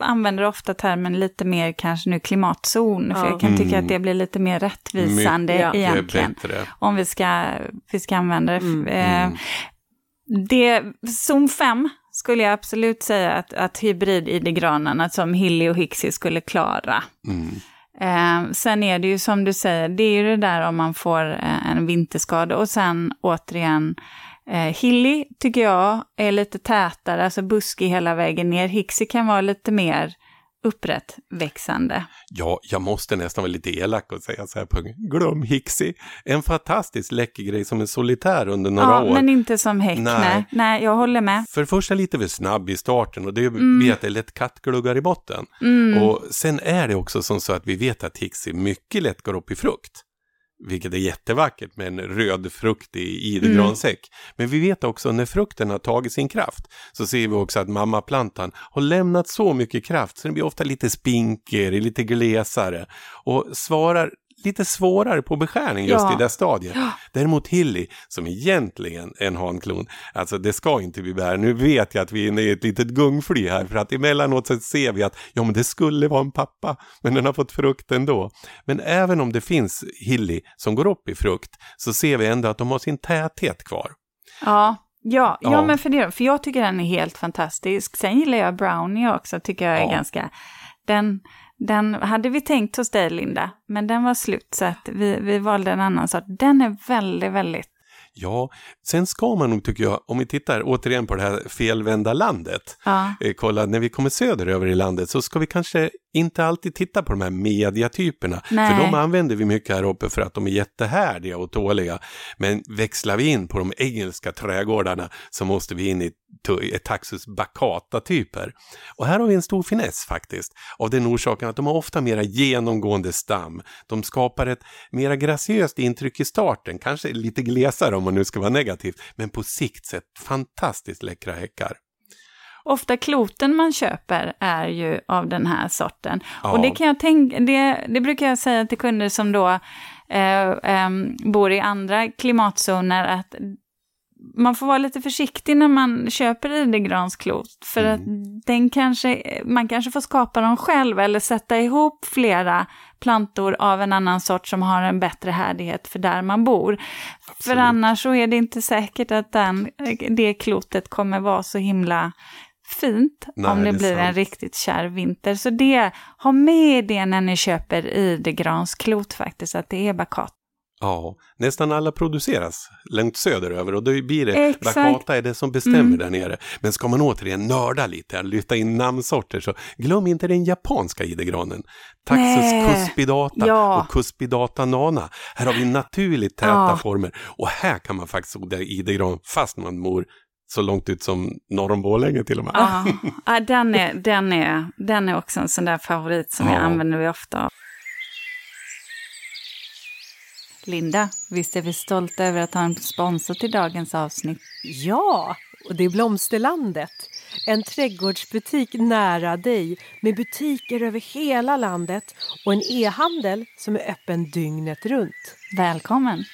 använder ofta termen lite mer kanske nu klimatzon, ja. för jag kan tycka mm. att det blir lite mer rättvisande My, ja. egentligen. Om vi ska, vi ska använda det. Mm. Eh, mm. det. Zon 5 skulle jag absolut säga att, att hybrid-id-granarna som Hilly och Hixie skulle klara. Mm. Eh, sen är det ju som du säger, det är ju det där om man får eh, en vinterskada och sen återigen Hilly tycker jag är lite tätare, alltså buskig hela vägen ner. Hixie kan vara lite mer upprätt växande. Ja, jag måste nästan vara lite elak och säga så här på glöm Hixie. En fantastiskt läcker grej som en solitär under några ja, år. men inte som häck, nej. nej. nej. jag håller med. För det första lite för snabb i starten och det mm. vet jag lätt kattgluggar i botten. Mm. Och sen är det också som så att vi vet att Hixie mycket lätt går upp i frukt vilket är jättevackert med en röd frukt i idegransäck. Mm. Men vi vet också när frukten har tagit sin kraft så ser vi också att mammaplantan har lämnat så mycket kraft så den blir ofta lite spinkigare, lite glesare och svarar lite svårare på beskärning just ja. i det stadiet. Ja. Däremot Hilly, som egentligen är en hanklon, alltså det ska inte vi bära. Nu vet jag att vi är inne i ett litet gungfly här, för att emellanåt så ser vi att ja, men det skulle vara en pappa, men den har fått frukt ändå. Men även om det finns Hilly som går upp i frukt, så ser vi ändå att de har sin täthet kvar. Ja. Ja, ja, ja, men för, det, för jag tycker den är helt fantastisk. Sen gillar jag Brownie också, tycker jag är ja. ganska... Den, den hade vi tänkt hos dig, Linda, men den var slut så att vi, vi valde en annan sort. Den är väldigt, väldigt Ja, sen ska man nog tycker jag, om vi tittar återigen på det här felvända landet, ja. eh, kolla när vi kommer söderöver i landet så ska vi kanske inte alltid titta på de här mediatyperna, Nej. för de använder vi mycket här uppe för att de är jättehärdiga och tåliga. Men växlar vi in på de engelska trädgårdarna så måste vi in i Taxus baccata-typer. Och här har vi en stor finess faktiskt, av den orsaken att de har ofta mera genomgående stam. De skapar ett mera graciöst intryck i starten, kanske lite glesare om man nu ska vara negativ, men på sikt sett fantastiskt läckra häckar. Ofta kloten man köper är ju av den här sorten. Ja. Och det kan jag tänka, det, det brukar jag säga till kunder som då eh, eh, bor i andra klimatzoner, att man får vara lite försiktig när man köper idegransklot. För mm. att den kanske, man kanske får skapa dem själv eller sätta ihop flera plantor av en annan sort som har en bättre härdighet för där man bor. Absolut. För annars så är det inte säkert att den, det klotet kommer vara så himla fint Nej, om det, det blir sant. en riktigt kärv vinter. Så det, ha med det när ni köper idegransklot faktiskt, att det är bakat. Ja, nästan alla produceras långt söderöver och då blir det, Bakata är det som bestämmer mm. där nere. Men ska man återigen nörda lite, lyfta in namnsorter så glöm inte den japanska idegranen. Taxus cuspidata ja. och cuspidata nana. Här har vi naturligt täta ja. former och här kan man faktiskt odla idegran fast man bor så långt ut som norr om Borlänge till och med. Ja, den, är, den, är, den är också en sån där favorit som ja. jag använder ofta. Linda, visst är vi stolta över att ha en sponsor till dagens avsnitt? Ja, och det är Blomsterlandet. En trädgårdsbutik nära dig med butiker över hela landet och en e-handel som är öppen dygnet runt. Välkommen!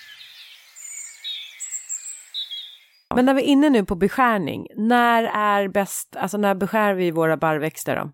Men när vi är inne nu på beskärning, när är bäst, alltså när beskär vi våra barrväxter då?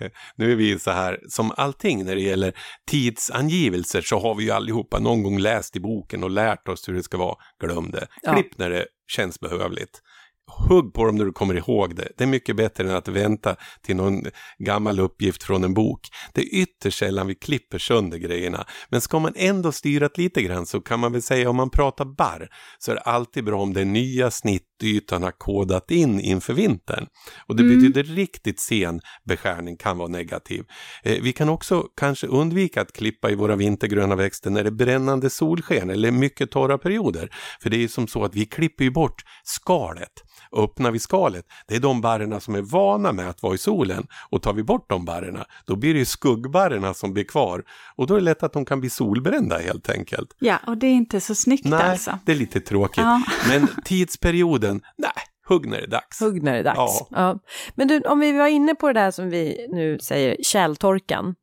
(laughs) Nu är vi så här, som allting när det gäller tidsangivelser så har vi ju allihopa någon gång läst i boken och lärt oss hur det ska vara. Glöm det. Klipp ja. när det känns behövligt hugg på dem när du kommer ihåg det. Det är mycket bättre än att vänta till någon gammal uppgift från en bok. Det är ytterst sällan vi klipper sönder grejerna. Men ska man ändå styra lite grann så kan man väl säga om man pratar barr så är det alltid bra om den nya snittytan har kodat in inför vintern. Och det mm. betyder riktigt sen beskärning kan vara negativ. Eh, vi kan också kanske undvika att klippa i våra vintergröna växter när det är brännande solsken eller mycket torra perioder. För det är ju som så att vi klipper ju bort skalet öppnar vi skalet, det är de barrerna som är vana med att vara i solen. Och tar vi bort de barrerna, då blir det skuggbarrerna som blir kvar. Och då är det lätt att de kan bli solbrända helt enkelt. Ja, och det är inte så snyggt nej, alltså. det är lite tråkigt. Ja. (laughs) Men tidsperioden, nej, hugg när det är dags. Hugg när det är dags. Ja. ja. Men du, om vi var inne på det där som vi nu säger, källtorkan.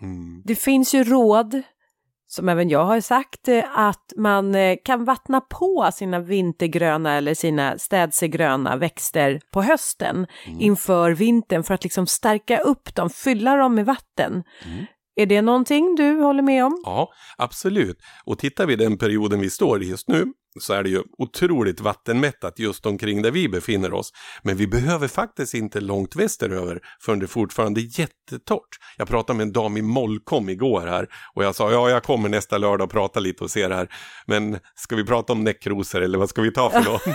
Mm. Det finns ju råd som även jag har sagt, eh, att man eh, kan vattna på sina vintergröna eller sina städsegröna växter på hösten mm. inför vintern för att liksom stärka upp dem, fylla dem med vatten. Mm. Är det någonting du håller med om? Ja, absolut. Och tittar vi den perioden vi står i just nu så är det ju otroligt vattenmättat just omkring där vi befinner oss. Men vi behöver faktiskt inte långt västeröver förrän det fortfarande är jättetort. Jag pratade med en dam i Molkom igår här och jag sa ja, jag kommer nästa lördag och prata lite och se det här. Men ska vi prata om näckrosor eller vad ska vi ta för någon?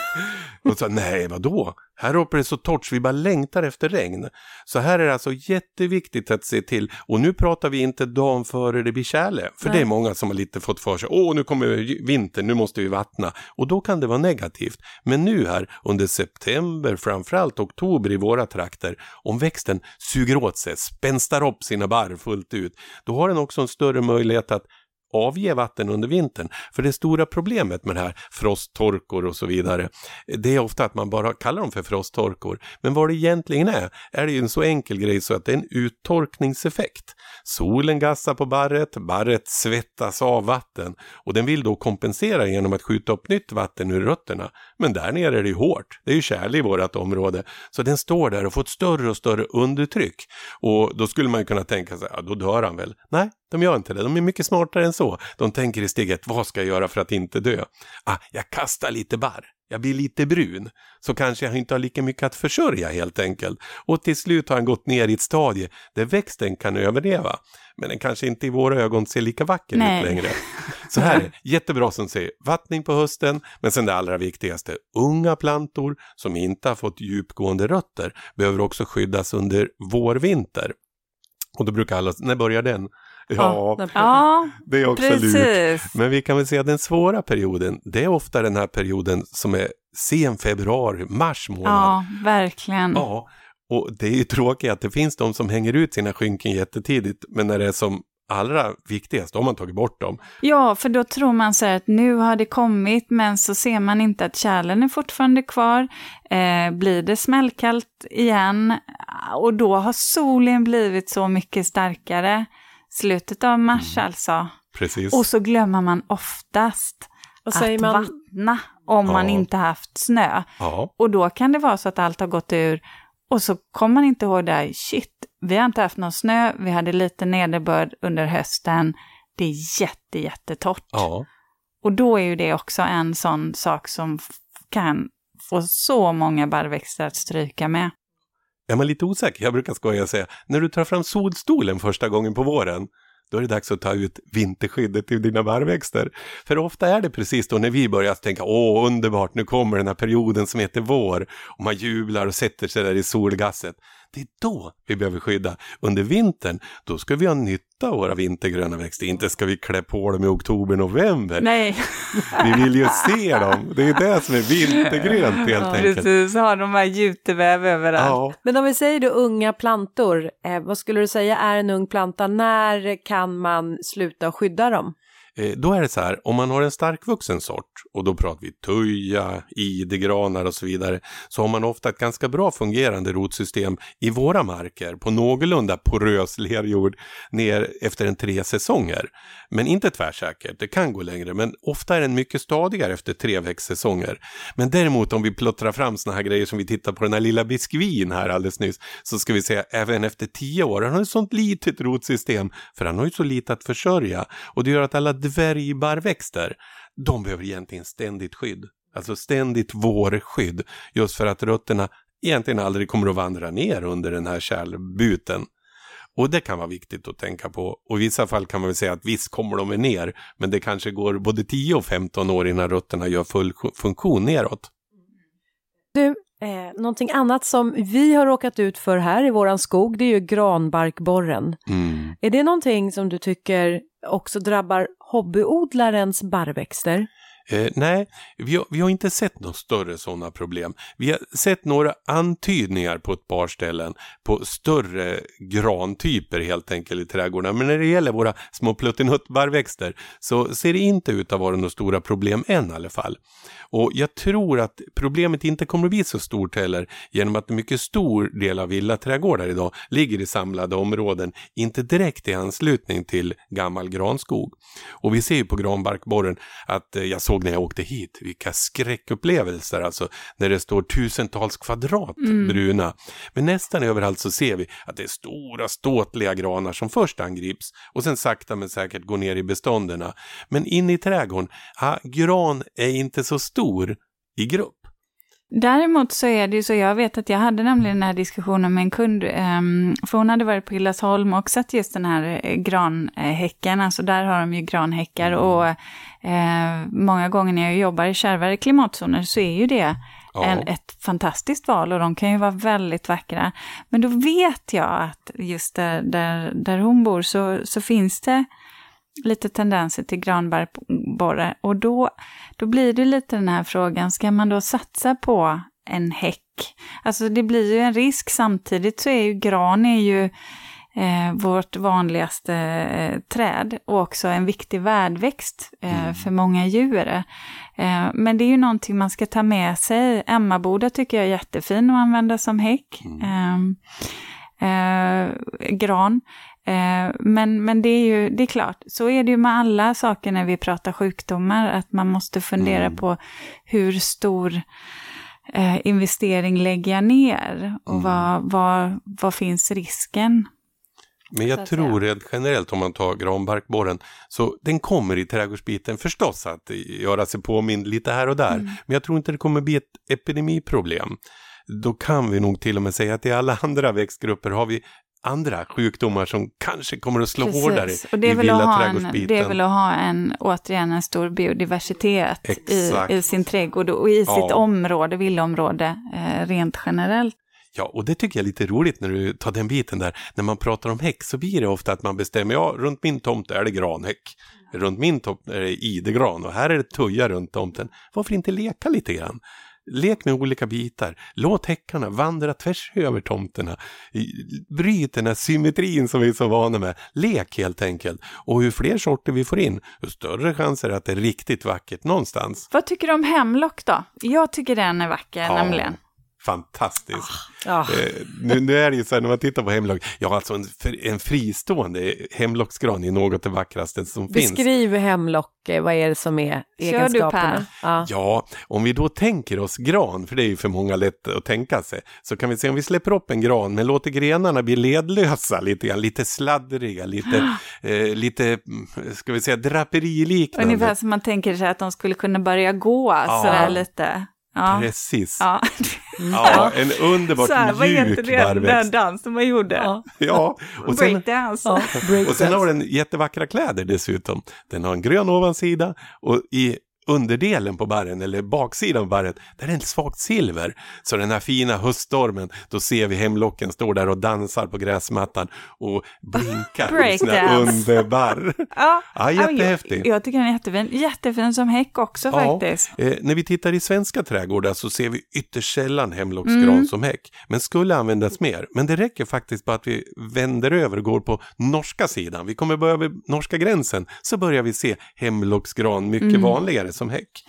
(laughs) och sa nej, vadå? Här uppe är det så torrt så vi bara längtar efter regn. Så här är det alltså jätteviktigt att se till, och nu pratar vi inte dagen före det blir tjäle, för nej. det är många som har lite fått för sig, åh nu kommer vintern, nu måste vi vattna, och då kan det vara negativt. Men nu här under september, framförallt oktober i våra trakter, om växten suger åt sig, spänstar upp sina barr fullt ut, då har den också en större möjlighet att avge vatten under vintern. För det stora problemet med det här, frosttorkor och så vidare, det är ofta att man bara kallar dem för frosttorkor. Men vad det egentligen är, är det ju en så enkel grej så att det är en uttorkningseffekt. Solen gassar på barret, barret svettas av vatten och den vill då kompensera genom att skjuta upp nytt vatten ur rötterna. Men där nere är det ju hårt, det är ju kärle i vårt område. Så den står där och får ett större och större undertryck. Och då skulle man kunna tänka sig, ja då dör han väl. Nej, de gör inte det, de är mycket smartare än så. De tänker i steget, vad ska jag göra för att inte dö? Ah, jag kastar lite barr, jag blir lite brun, så kanske jag inte har lika mycket att försörja helt enkelt. Och till slut har han gått ner i ett stadie där växten kan överleva. Men den kanske inte i våra ögon ser lika vacker Nej. ut längre. Så här, (laughs) jättebra som säger, vattning på hösten, men sen det allra viktigaste, unga plantor som inte har fått djupgående rötter behöver också skyddas under vårvinter. Och då brukar alla, när börjar den? Ja, ja det är också precis. lurt. Men vi kan väl säga att den svåra perioden, det är ofta den här perioden som är sen februari, mars månad. Ja, verkligen. Ja, och det är ju tråkigt att det finns de som hänger ut sina skynken jättetidigt, men när det är som allra viktigast, då har man tagit bort dem. Ja, för då tror man så här att nu har det kommit, men så ser man inte att kärlen är fortfarande kvar. Eh, blir det smällkallt igen, och då har solen blivit så mycket starkare slutet av mars mm. alltså. Precis. Och så glömmer man oftast att man? vattna om ja. man inte haft snö. Ja. Och då kan det vara så att allt har gått ur och så kommer man inte ihåg det, shit, vi har inte haft någon snö, vi hade lite nederbörd under hösten, det är jätte, jättetorrt. Ja. Och då är ju det också en sån sak som kan få så många barrväxter att stryka med. Är man lite osäker, jag brukar skoja och säga, när du tar fram solstolen första gången på våren, då är det dags att ta ut vinterskyddet till dina barrväxter. För ofta är det precis då när vi börjar tänka, åh underbart, nu kommer den här perioden som heter vår, och man jublar och sätter sig där i solgasset. Det är då vi behöver skydda. Under vintern, då ska vi ha nytta av våra vintergröna växter. Inte ska vi klä på dem i oktober, november. Nej. (laughs) vi vill ju se dem. Det är det som är vintergrönt helt ja, enkelt. Precis, ha de här juteväv överallt. Ja. Men om vi säger då unga plantor, eh, vad skulle du säga är en ung planta? När kan man sluta skydda dem? Eh, då är det så här, om man har en starkvuxen sort, och då pratar vi tuja, idegranar och så vidare, så har man ofta ett ganska bra fungerande rotsystem i våra marker på någorlunda porös lerjord ner efter en tre säsonger. Men inte tvärsäkert, det kan gå längre, men ofta är den mycket stadigare efter tre växtsäsonger. Men däremot om vi plottrar fram såna här grejer som vi tittar på den här lilla biskvin här alldeles nyss, så ska vi säga även efter tio år, han har ett sånt litet rotsystem, för han har ju så lite att försörja, och det gör att alla dvärgbarrväxter, de behöver egentligen ständigt skydd. Alltså ständigt vårskydd, just för att rötterna egentligen aldrig kommer att vandra ner under den här kärlbuten. Och det kan vara viktigt att tänka på. Och i vissa fall kan man väl säga att visst kommer de ner, men det kanske går både 10 och 15 år innan rötterna gör full funktion neråt. Du, eh, någonting annat som vi har råkat ut för här i våran skog, det är ju granbarkborren. Mm. Är det någonting som du tycker också drabbar hobbyodlarens barrväxter? Eh, nej, vi har, vi har, inte sett några större sådana problem. Vi har sett några antydningar på ett par ställen på större grantyper helt enkelt i trädgårdarna. Men när det gäller våra små pluttinuttbarrväxter så ser det inte ut att vara några stora problem än i alla fall. Och jag tror att problemet inte kommer att bli så stort heller genom att en mycket stor del av villaträdgårdar idag ligger i samlade områden, inte direkt i anslutning till gammal granskog. Och vi ser ju på granbarkborren att eh, jag såg när jag åkte hit, vilka skräckupplevelser alltså, när det står tusentals kvadrat mm. bruna. Men nästan överallt så ser vi att det är stora ståtliga granar som först angrips och sen sakta men säkert går ner i bestånden. Men inne i trädgården, ja, gran är inte så stor i grupp. Däremot så är det ju så, jag vet att jag hade nämligen den här diskussionen med en kund, ehm, för hon hade varit på Hillasholm och sett just den här eh, granhäcken, alltså där har de ju granhäckar mm. och eh, många gånger när jag jobbar i kärvare klimatzoner så är ju det en, ett fantastiskt val och de kan ju vara väldigt vackra. Men då vet jag att just där, där, där hon bor så, så finns det lite tendenser till granbarkborre. Och då, då blir det lite den här frågan, ska man då satsa på en häck? Alltså det blir ju en risk, samtidigt så är ju gran är ju eh, vårt vanligaste eh, träd och också en viktig värdväxt eh, mm. för många djur. Eh, men det är ju någonting man ska ta med sig. Emmaboda tycker jag är jättefin att använda som häck. Mm. Ehm, eh, gran. Eh, men, men det är ju, det är klart, så är det ju med alla saker när vi pratar sjukdomar, att man måste fundera mm. på hur stor eh, investering lägger jag ner och mm. vad, vad, vad finns risken? Men jag tror rent generellt om man tar granbarkborren så den kommer i trädgårdsbiten förstås att göra sig påmind lite här och där. Mm. Men jag tror inte det kommer bli ett epidemiproblem. Då kan vi nog till och med säga att i alla andra växtgrupper har vi andra sjukdomar som kanske kommer att slå Precis. hårdare och det är i villaträdgårdsbiten. Det är väl att ha en, återigen en stor biodiversitet i, i, sin trädgård och i ja. sitt område, villaområde, eh, rent generellt. Ja, och det tycker jag är lite roligt när du tar den biten där. När man pratar om häck så blir det ofta att man bestämmer, ja, runt min tomt är det granhäck. Runt min tomt är det idegran och här är det tuja runt tomten. Varför inte leka lite grann? Lek med olika bitar. Låt häckarna vandra tvärs över tomterna. Bryt den här symmetrin som vi är så vana med. Lek helt enkelt. Och ju fler sorter vi får in, ju större chans är det att det är riktigt vackert någonstans. Vad tycker du om hemlock då? Jag tycker den är vacker ja. nämligen fantastisk. Oh. Eh, nu, nu, är det ju så här när man tittar på hemlock, ja alltså en, en fristående hemlocksgran är något det vackraste som Beskriv finns. Beskriv hemlock, vad är det som är egenskaperna? Ja. ja, om vi då tänker oss gran, för det är ju för många lätt att tänka sig, så kan vi se om vi släpper upp en gran men låter grenarna bli ledlösa lite grann, lite sladdriga, lite, (gasps) eh, lite mm, ska vi säga draperiliknande. Ungefär som man tänker sig att de skulle kunna börja gå ja. sådär lite. Ja. Precis. Ja. ja, (laughs) en underbart här, mjuk det, den dansen man gjorde? Ja, ja. och sen, breakdance. Ja, break och sen har den jättevackra kläder dessutom. Den har en grön ovansida och i underdelen på barren eller baksidan av barret, där är det svagt silver. Så den här fina höststormen, då ser vi hemlocken står där och dansar på gräsmattan och blinkar i sina underbarr. (laughs) ja, ja, jättehäftig. Jag, jag tycker den är jättefin. Jättefin som häck också ja, faktiskt. Eh, när vi tittar i svenska trädgårdar så ser vi ytterst sällan hemlocksgran mm. som häck, men skulle användas mer. Men det räcker faktiskt bara att vi vänder över och går på norska sidan. Vi kommer börja över norska gränsen så börjar vi se hemlocksgran mycket mm. vanligare som häck.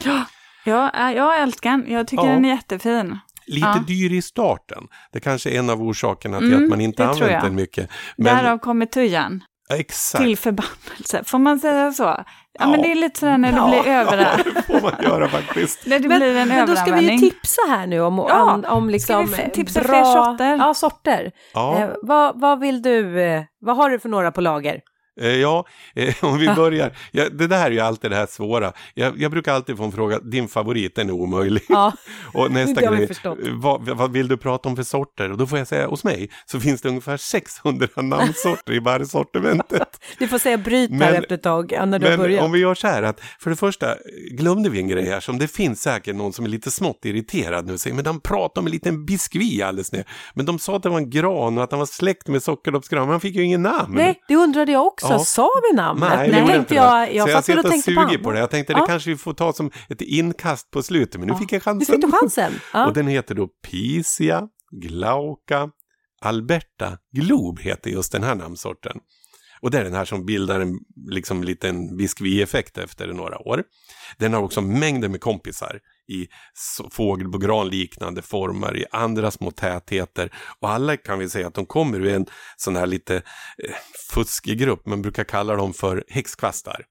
Ja, jag älskar den. Jag tycker ja. den är jättefin. Lite ja. dyr i starten. Det kanske är en av orsakerna till mm, att man inte använt den mycket. Men... Därav kommer tujan. Exakt. Till förbannelse, får man säga så? Ja, ja, men det är lite sådär när det ja, blir (laughs) över. Ja, det får man göra faktiskt. när det men, blir en men då ska vi ju tipsa här nu om, ja, om, om liksom ska vi tipsa bra, fler sorter? Ja, sorter. Ja. Eh, vad, vad vill du, eh, vad har du för några på lager? Eh, ja, eh, (laughs) om vi börjar. Ja, det där är ju alltid det här svåra. Jag, jag brukar alltid få en fråga, din favorit den är omöjlig. Ja, (laughs) och nästa (laughs) grej, vad, vad, vill du prata om för sorter? Och då får jag säga, hos mig så finns det ungefär 600 namnsorter i barrsortimentet. Du får säga bryt här efter ett tag, när du har börjat. om vi gör så här att, för det första glömde vi en grej här som det finns säkert någon som är lite smått irriterad nu och säger, men de pratar om en liten biskvi alldeles ner. Men de sa att det var en gran och att den var släkt med sockerdoppsgran, men han fick ju ingen namn. Nej, det undrade jag också ja. sa vi namnet? Nej, Nej. tänkte jag, jag, så jag sitter och suger på det. Jag tänkte ja. det kanske vi får ta som ett inkast på slutet, men nu ja. fick jag chansen. Nu fick du chansen. (laughs) Och den heter då Pisia Glauca Alberta Glob heter just den här namnsorten. Och det är den här som bildar en liksom, liten biskvieffekt efter några år. Den har också mängder med kompisar i fågelbogran-liknande former, i andra små tätheter. Och alla kan vi säga att de kommer ur en sån här lite eh, fuskig grupp, man brukar kalla dem för häxkvastar.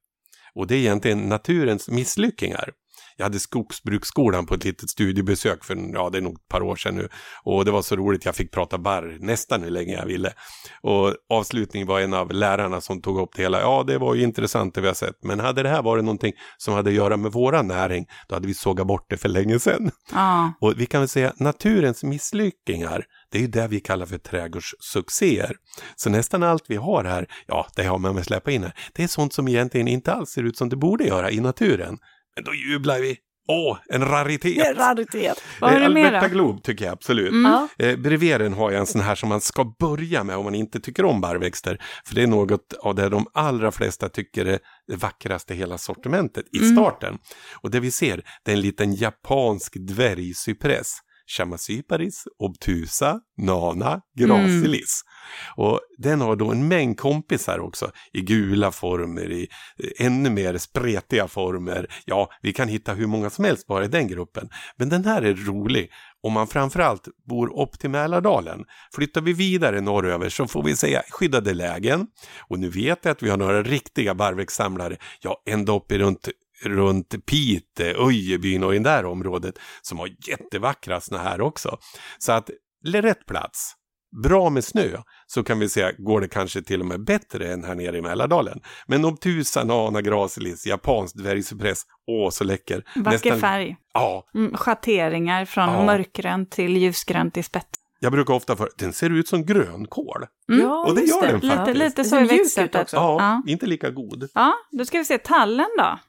Och det är egentligen naturens misslyckningar. Jag hade Skogsbruksskolan på ett litet studiebesök för, ja det är nog ett par år sedan nu. Och det var så roligt, jag fick prata barr nästan hur länge jag ville. Och avslutningen var en av lärarna som tog upp det hela. Ja, det var ju intressant det vi har sett. Men hade det här varit någonting som hade att göra med våra näring, då hade vi sågat bort det för länge sedan. Ah. Och vi kan väl säga naturens misslyckningar, det är ju det vi kallar för trädgårdssuccéer. Så nästan allt vi har här, ja, det har man väl släppa in här, det är sånt som egentligen inte alls ser ut som det borde göra i naturen. Men då jublar vi. Åh, en raritet! (laughs) En raritet. Vad har du mer Alberta Glob tycker jag absolut. Mm. Eh, bredvid den har jag en sån här som man ska börja med om man inte tycker om barrväxter. För det är något av det de allra flesta tycker är det vackraste hela sortimentet i mm. starten. Och det vi ser, det är en liten japansk dvärgcypress. Chamacyparis, obtusa, nana, gracilis. Mm. Och den har då en mängd kompisar också i gula former, i eh, ännu mer spretiga former. Ja, vi kan hitta hur många som helst bara i den gruppen. Men den här är rolig om man framförallt bor upp till Mälardalen. Flyttar vi vidare norröver så får vi säga skyddade lägen. Och nu vet jag att vi har några riktiga barrväxtsamlare, ja ända upp i runt runt Pite, Öjebyn och i det där området som har jättevackra såna här också. Så att, rätt plats bra med snö så kan vi säga går det kanske till och med bättre än här nere i Mälardalen. Men Obtusa, Nana, Gracilis, japansk dvärgcypress, åh så läcker. Vacker Nästan... färg. Ja. Mm, schatteringar från ja. mörkgrönt till ljusgrönt i spets. Jag brukar ofta för den ser ut som grönkål. Mm. Ja, och det gör det. den faktiskt. Lite, lite så i växtsättet. Ja, ja, inte lika god. Ja, då ska vi se tallen då.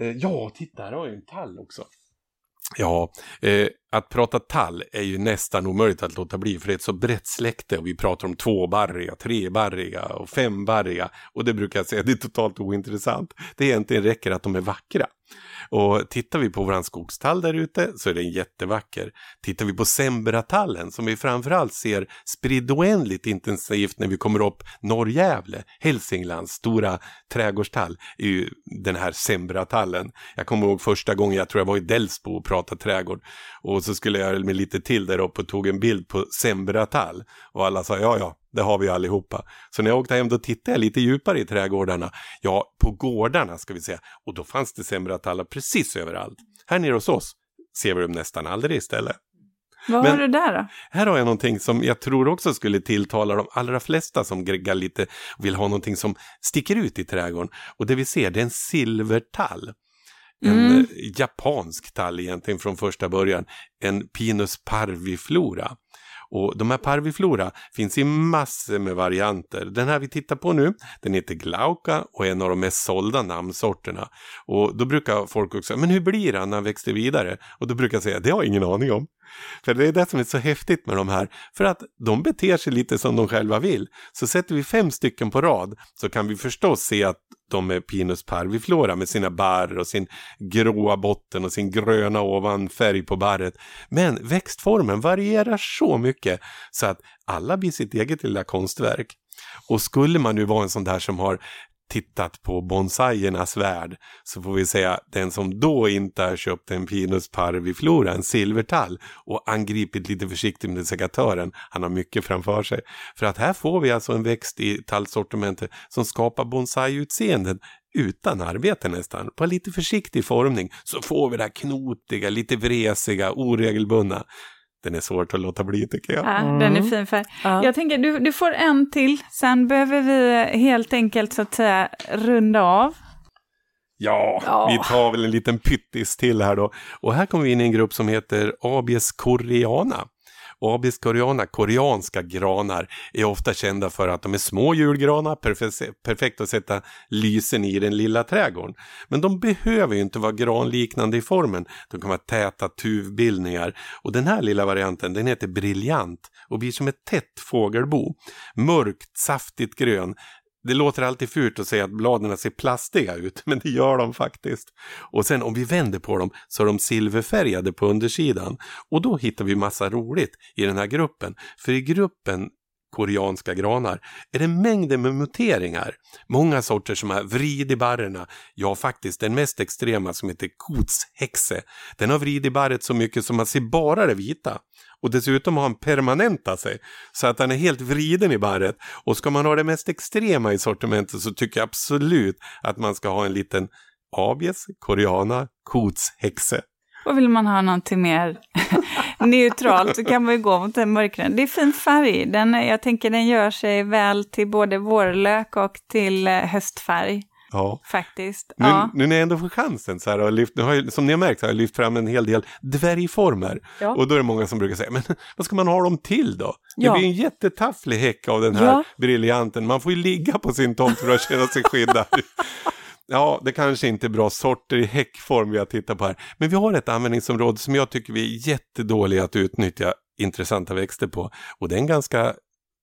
Eh, ja, titta, här har jag en tall också. Ja, eh, att prata tall är ju nästan omöjligt att låta bli för det är ett så brett släkte och vi pratar om tvåbarriga, trebarriga och fembarriga och det brukar jag säga det är totalt ointressant. Det egentligen räcker att de är vackra. Och tittar vi på våran skogstall där ute så är den jättevacker. Tittar vi på Sembratallen som vi framförallt ser spridd oändligt intensivt när vi kommer upp Norrgävle, Hälsinglands stora trädgårdstall, är ju den här Sembratallen. Jag kommer ihåg första gången jag tror jag var i Delsbo och pratade trädgård och så skulle jag med lite till där uppe och tog en bild på Sembratall och alla sa ja ja det har vi allihopa. Så när jag åkte hem då tittade jag lite djupare i trädgårdarna. Ja, på gårdarna ska vi säga. Och då fanns det sembratallar precis överallt. Här nere hos oss ser vi dem nästan aldrig istället. Vad Men, har du där då? Här har jag någonting som jag tror också skulle tilltala de allra flesta som gregar lite vill ha någonting som sticker ut i trädgården. Och det vi ser det är en silvertall. En mm. Eh, japansk tall egentligen från första början. En Pinus parviflora. Och de här parviflora finns i massor med varianter. Den här vi tittar på nu, den heter Glauca och är en av de mest sålda namnsorterna. Och då brukar folk också säga, men hur blir han när han växer vidare? Och då brukar jag säga, det har jag ingen aning om. För det är det som är så häftigt med de här, för att de beter sig lite som de själva vill. Så sätter vi fem stycken på rad så kan vi förstås se att de är Pinus parviflora med sina barr och sin gråa botten och sin gröna ovanfärg på barret. Men växtformen varierar så mycket så att alla blir sitt eget lilla konstverk. Och skulle man nu vara en sån där som har tittat på bonsaiernas värld så får vi säga den som då inte har köpt en Pinus parviflora, en silvertall och angripit lite försiktigt med sekatören, han har mycket framför sig. För att här får vi alltså en växt i tallsortimentet som skapar bonsai-utseenden utan arbete nästan, på lite försiktig formning så får vi det här knotiga, lite vresiga, oregelbundna den är svårt att låta bli tycker jag. Ja, mm. Den är fin färg. Ja. Jag tänker, du, du får en till, sen behöver vi helt enkelt så att säga runda av. Ja, ja, vi tar väl en liten pyttis till här då. Och här kommer vi in i en grupp som heter Abies koreana. Abis koreana, koreanska granar, är ofta kända för att de är små julgranar, perfekt att sätta lysen i den lilla trädgården. Men de behöver ju inte vara granliknande i formen, de kan vara täta tuvbildningar. Och den här lilla varianten, den heter briljant och blir som ett tätt fågelbo. Mörkt, saftigt grön, det låter alltid fult att säga att bladen ser plastiga ut, men det gör de faktiskt. Och sen om vi vänder på dem så är de silverfärgade på undersidan. Och då hittar vi massa roligt i den här gruppen. För i gruppen koreanska granar är det mängder med muteringar. Många sorter som har vridit barrerna, ja faktiskt den mest extrema som heter kotshäxe. Den har vridit barret så mycket som man ser bara det vita. Och dessutom har han permanentat sig så att han är helt vriden i barret. Och ska man ha det mest extrema i sortimentet så tycker jag absolut att man ska ha en liten Abies, koreana, kotshäxe. Och vill man ha någonting mer (laughs) neutralt så kan man ju gå mot den mörkgröna. Det är fin färg. Den, jag tänker den gör sig väl till både vårlök och till eh, höstfärg. Ja. Faktiskt. Nu, ja. nu när jag ändå får chansen, så här, och lyft, nu har jag, som ni har märkt har jag lyft fram en hel del dvärgformer. Ja. Och då är det många som brukar säga, men vad ska man ha dem till då? Ja. Det blir en jättetafflig häck av den här ja. briljanten. Man får ju ligga på sin tomt för att känna sig skyddad. (laughs) Ja, det kanske inte är bra sorter i häckform vi har tittat på här. Men vi har ett användningsområde som jag tycker vi är jättedåliga att utnyttja intressanta växter på. Och det är en ganska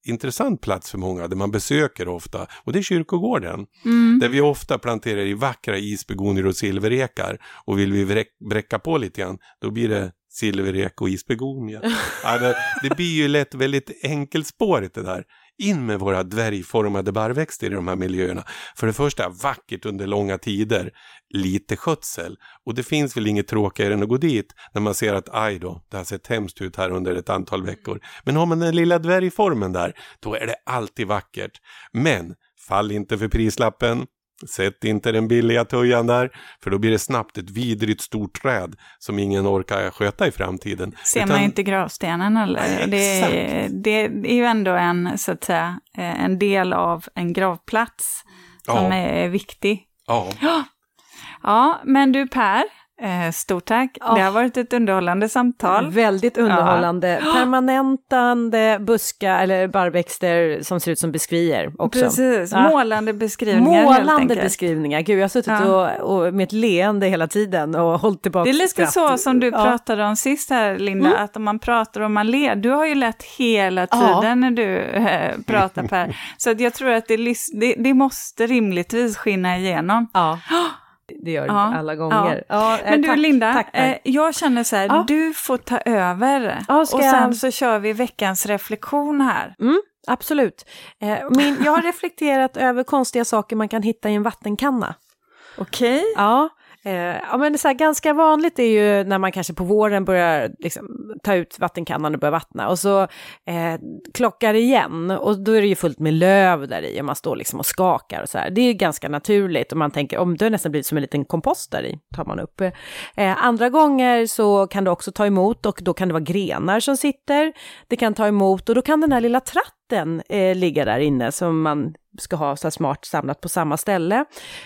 intressant plats för många, där man besöker ofta. Och det är kyrkogården. Mm. Där vi ofta planterar i vackra isbegonier och silverekar. Och vill vi bräcka på lite grann, då blir det silverek och isbegonia. (laughs) ja, det, det blir ju lätt väldigt enkelspårigt det där in med våra dvärgformade barrväxter i de här miljöerna. För det första vackert under långa tider, lite skötsel. Och det finns väl inget tråkigare än att gå dit när man ser att aj då, det har sett hemskt ut här under ett antal veckor. Men har man den lilla dvärgformen där, då är det alltid vackert. Men fall inte för prislappen. Sätt inte den billiga tujan där, för då blir det snabbt ett vidrigt stort träd som ingen orkar sköta i framtiden. Ser Utan... man inte gravstenen eller? det, är, det är ju ändå en, så att säga, eh, en del av en gravplats som ja. är viktig. Ja. Ja, men du Per, Eh, stort tack. Oh. Det har varit ett underhållande samtal. Väldigt underhållande. Ja. (gasps) Permanentande buskar eller barrväxter som ser ut som beskriver också. Precis, ja. målande beskrivningar Målande beskrivningar. Gud, jag har suttit ja. och, och med ett leende hela tiden och hållit tillbaka Det är lite skratt. så som du pratade om sist här, Linda, mm. att om man pratar och man ler. Du har ju lett hela tiden när du äh, pratar Per. (laughs) Så jag tror att det, det, det måste rimligtvis skinna igenom. Ja. (gasps) det gör ja, alla gånger. Ja. Ja, Men du tack, Linda, tack, eh, jag känner så här, du får ta över. och sen jag... så kör vi veckans reflektion här. Mm, absolut. Eh, min, jag har (laughs) reflekterat över konstiga saker man kan hitta i en vattenkanna. Okej. Okay. Ja, Eh, ja, men så här, ganska vanligt är ju när man kanske på våren börjar liksom, ta ut vattenkannan och börjar vattna och så eh, klockar igen och då är det ju fullt med löv där i och man står liksom och skakar och så här. Det är ganska naturligt och man tänker om det har nästan blivit som en liten kompost där i, tar man upp. Eh, andra gånger så kan det också ta emot och då kan det vara grenar som sitter. Det kan ta emot och då kan den här lilla tratten eh, ligga där inne som man ska ha så smart samlat på samma ställe.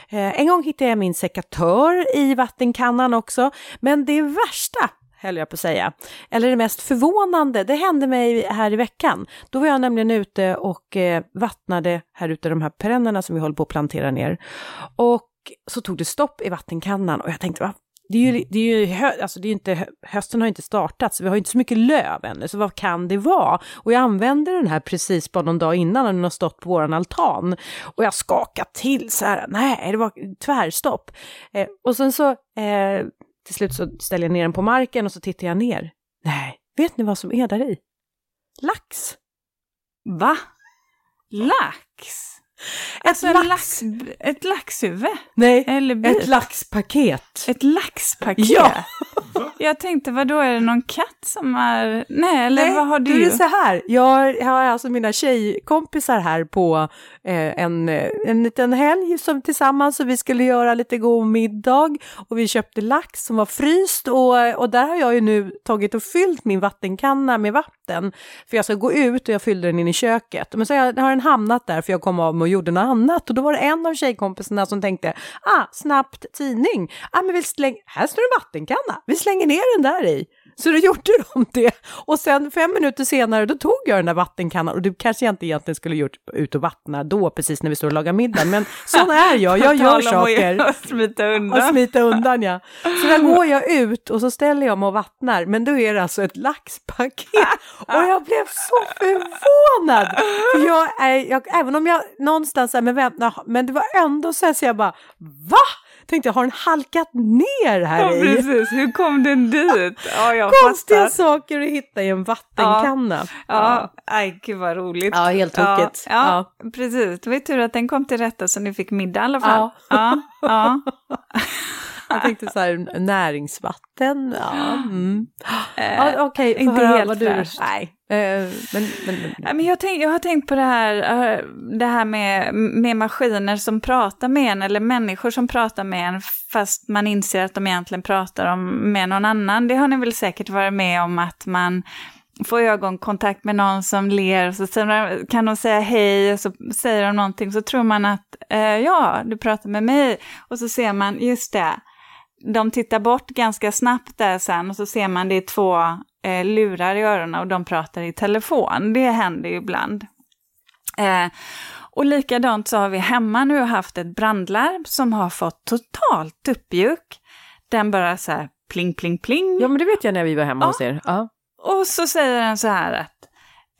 Eh, en gång hittade jag min sekatör i vattenkannan också, men det värsta höll jag på att säga. Eller det mest förvånande, det hände mig här i veckan. Då var jag nämligen ute och eh, vattnade här ute de här perennerna som vi håller på att plantera ner. Och så tog det stopp i vattenkannan och jag tänkte, vad det är ju, det är ju hö, alltså det är inte, hösten har inte startat, så vi har inte så mycket löv ännu, så vad kan det vara? Och jag använde den här precis bara någon dag innan när den har stått på våran altan. Och jag skakade till så här, nej, det var tvärstopp. Eh, och sen så eh, till slut så ställer jag ner den på marken och så tittar jag ner. Nej, vet ni vad som är där i? Lax! Va? Lax? Ett Alltså lax. lax. ett laxhuvud? Nej, ett laxpaket. Ett laxpaket? Ja. (laughs) Jag tänkte, vad då är det någon katt som är... Nej, eller Nej, vad har du? är det så här. Jag har alltså mina tjejkompisar här på eh, en, eh, en liten helg som tillsammans och vi skulle göra lite god middag och vi köpte lax som var fryst och, och där har jag ju nu tagit och fyllt min vattenkanna med vatten för jag ska gå ut och jag fyllde den in i köket. Men så har, den hamnat där för jag kom av mig och gjorde något annat. Och då var det en av tjejkompisarna som tänkte, ah, snabbt tidning, ah, men vi släng, här står en vattenkanna, vi slänger ner den där i. Så då gjorde de det. Och sen fem minuter senare då tog jag den där vattenkannan och det kanske jag inte egentligen skulle gjort ut och vattna då precis när vi står och lagar middag. Men sån är jag, jag (laughs) gör saker. (laughs) Smita Och undan. smita undan ja. Så där går jag (laughs) ut och så ställer jag mig och vattnar, men då är det alltså ett laxpaket. Och jag blev så förvånad! För jag är, jag, även om jag någonstans med vem, men det var ändå så här så jag bara, va? Tänkte jag, har den halkat ner här Ja, i? precis. Hur kom den dit? (laughs) Ja, jag Konstiga fattar. saker att hitta i en vattenkanna. Ja, aj gud vad roligt. Ja, helt tokigt. Ja, ja, precis. Det var ju tur att den kom till rätta så ni fick middag i alla fall. Ja, ja. (laughs) Jag tänkte så här, näringsvatten, ja. Mm. Ja Okej, få inte höra helt vad. Nej, eh, men, men, men, men jag, tänk, jag har tänkt på det här, eh, det här med, med maskiner som pratar med en eller människor som pratar med en fast man inser att de egentligen pratar om, med någon annan. Det har ni väl säkert varit med om att man får ögonkontakt med någon som ler och så kan de säga hej och så säger de någonting så tror man att eh, ja, du pratar med mig och så ser man, just det, de tittar bort ganska snabbt där sen och så ser man det är två eh, lurar i öronen och de pratar i telefon. Det händer ju ibland. Eh, och likadant så har vi hemma nu haft ett brandlarm som har fått totalt uppjuk. Den bara så här pling, pling, pling. ja, men det vet jag när vi var hemma Ja. hos er. Ja. Och så säger den så här att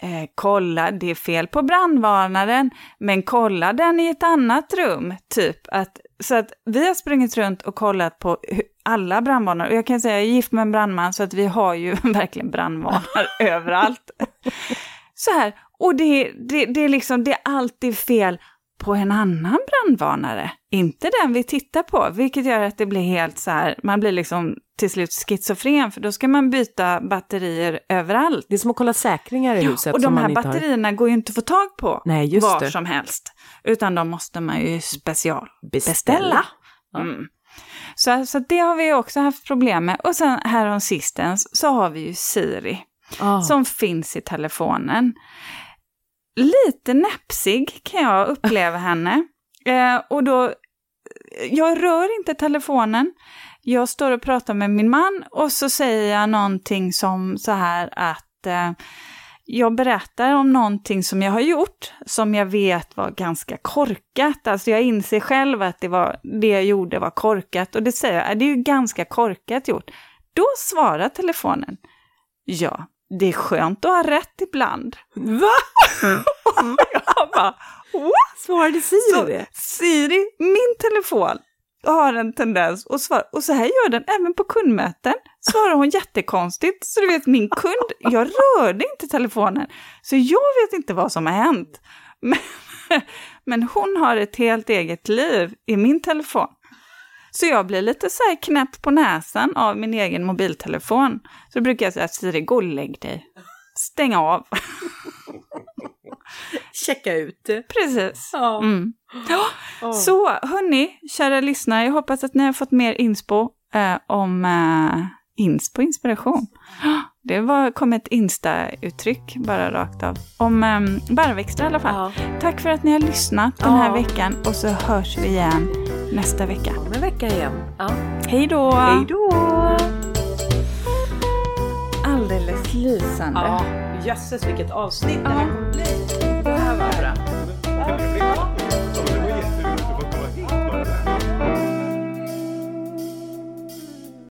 eh, kolla, det är fel på brandvarnaren, men kolla den i ett annat rum, typ. Att, så att vi har sprungit runt och kollat på alla brandvarnare. Och jag kan säga, jag är gift med en brandman, så att vi har ju (laughs) verkligen brandvarnare (laughs) överallt. Så här, och det, det, det är liksom, det är alltid fel på en annan brandvarnare, inte den vi tittar på, vilket gör att det blir helt så här, man blir liksom till slut schizofren, för då ska man byta batterier överallt. Det är som att kolla säkringar i huset och de här inte har. batterierna går ju inte att få tag på Nej, var det. som helst, utan de måste man ju special Beställa. beställa. Mm. Så, så det har vi också haft problem med. Och sen härom sistens så har vi ju Siri Ah. som finns i telefonen. Lite näpsig kan jag uppleva henne. Eh, och då, jag rör inte telefonen. Jag står och pratar med min man och så säger jag någonting som så här att eh, jag berättar om någonting som jag har gjort som jag vet var ganska korkat. Alltså jag inser själv att det, var, det jag gjorde var korkat och det säger jag, "Äh, det är ju ganska korkat gjort. Då svarar telefonen, ja, det är skönt att ha rätt ibland. Va? (laughs) Jag bara, what? Svarade Siri Så? Siri, min telefon, har en tendens att svara, och så här gör den även på kundmöten. Svarar hon jättekonstigt, så du vet min kund, jag rörde inte telefonen, så jag vet inte vad som har hänt. Men, men hon har ett helt eget liv i min telefon. Så jag blir lite så här knäpp på näsan av min egen mobiltelefon. Så brukar jag säga, Siri, gå och lägg dig. Stäng av. Checka ut. Precis. Ja. Mm. Ja. Så hörni, kära lyssnare, jag hoppas att ni har fått mer inspo eh, om eh, inspo inspiration. Det var, kom ett Insta-uttryck bara rakt av. Om eh, barrväxter i alla fall. Ja. Tack för att ni har lyssnat den här Ja. veckan och så hörs vi igen nästa vecka. Om en vecka igen. Ja. Hej då! Hej då! lysande. Ja, jösses vilket avsnitt det här kommer bli.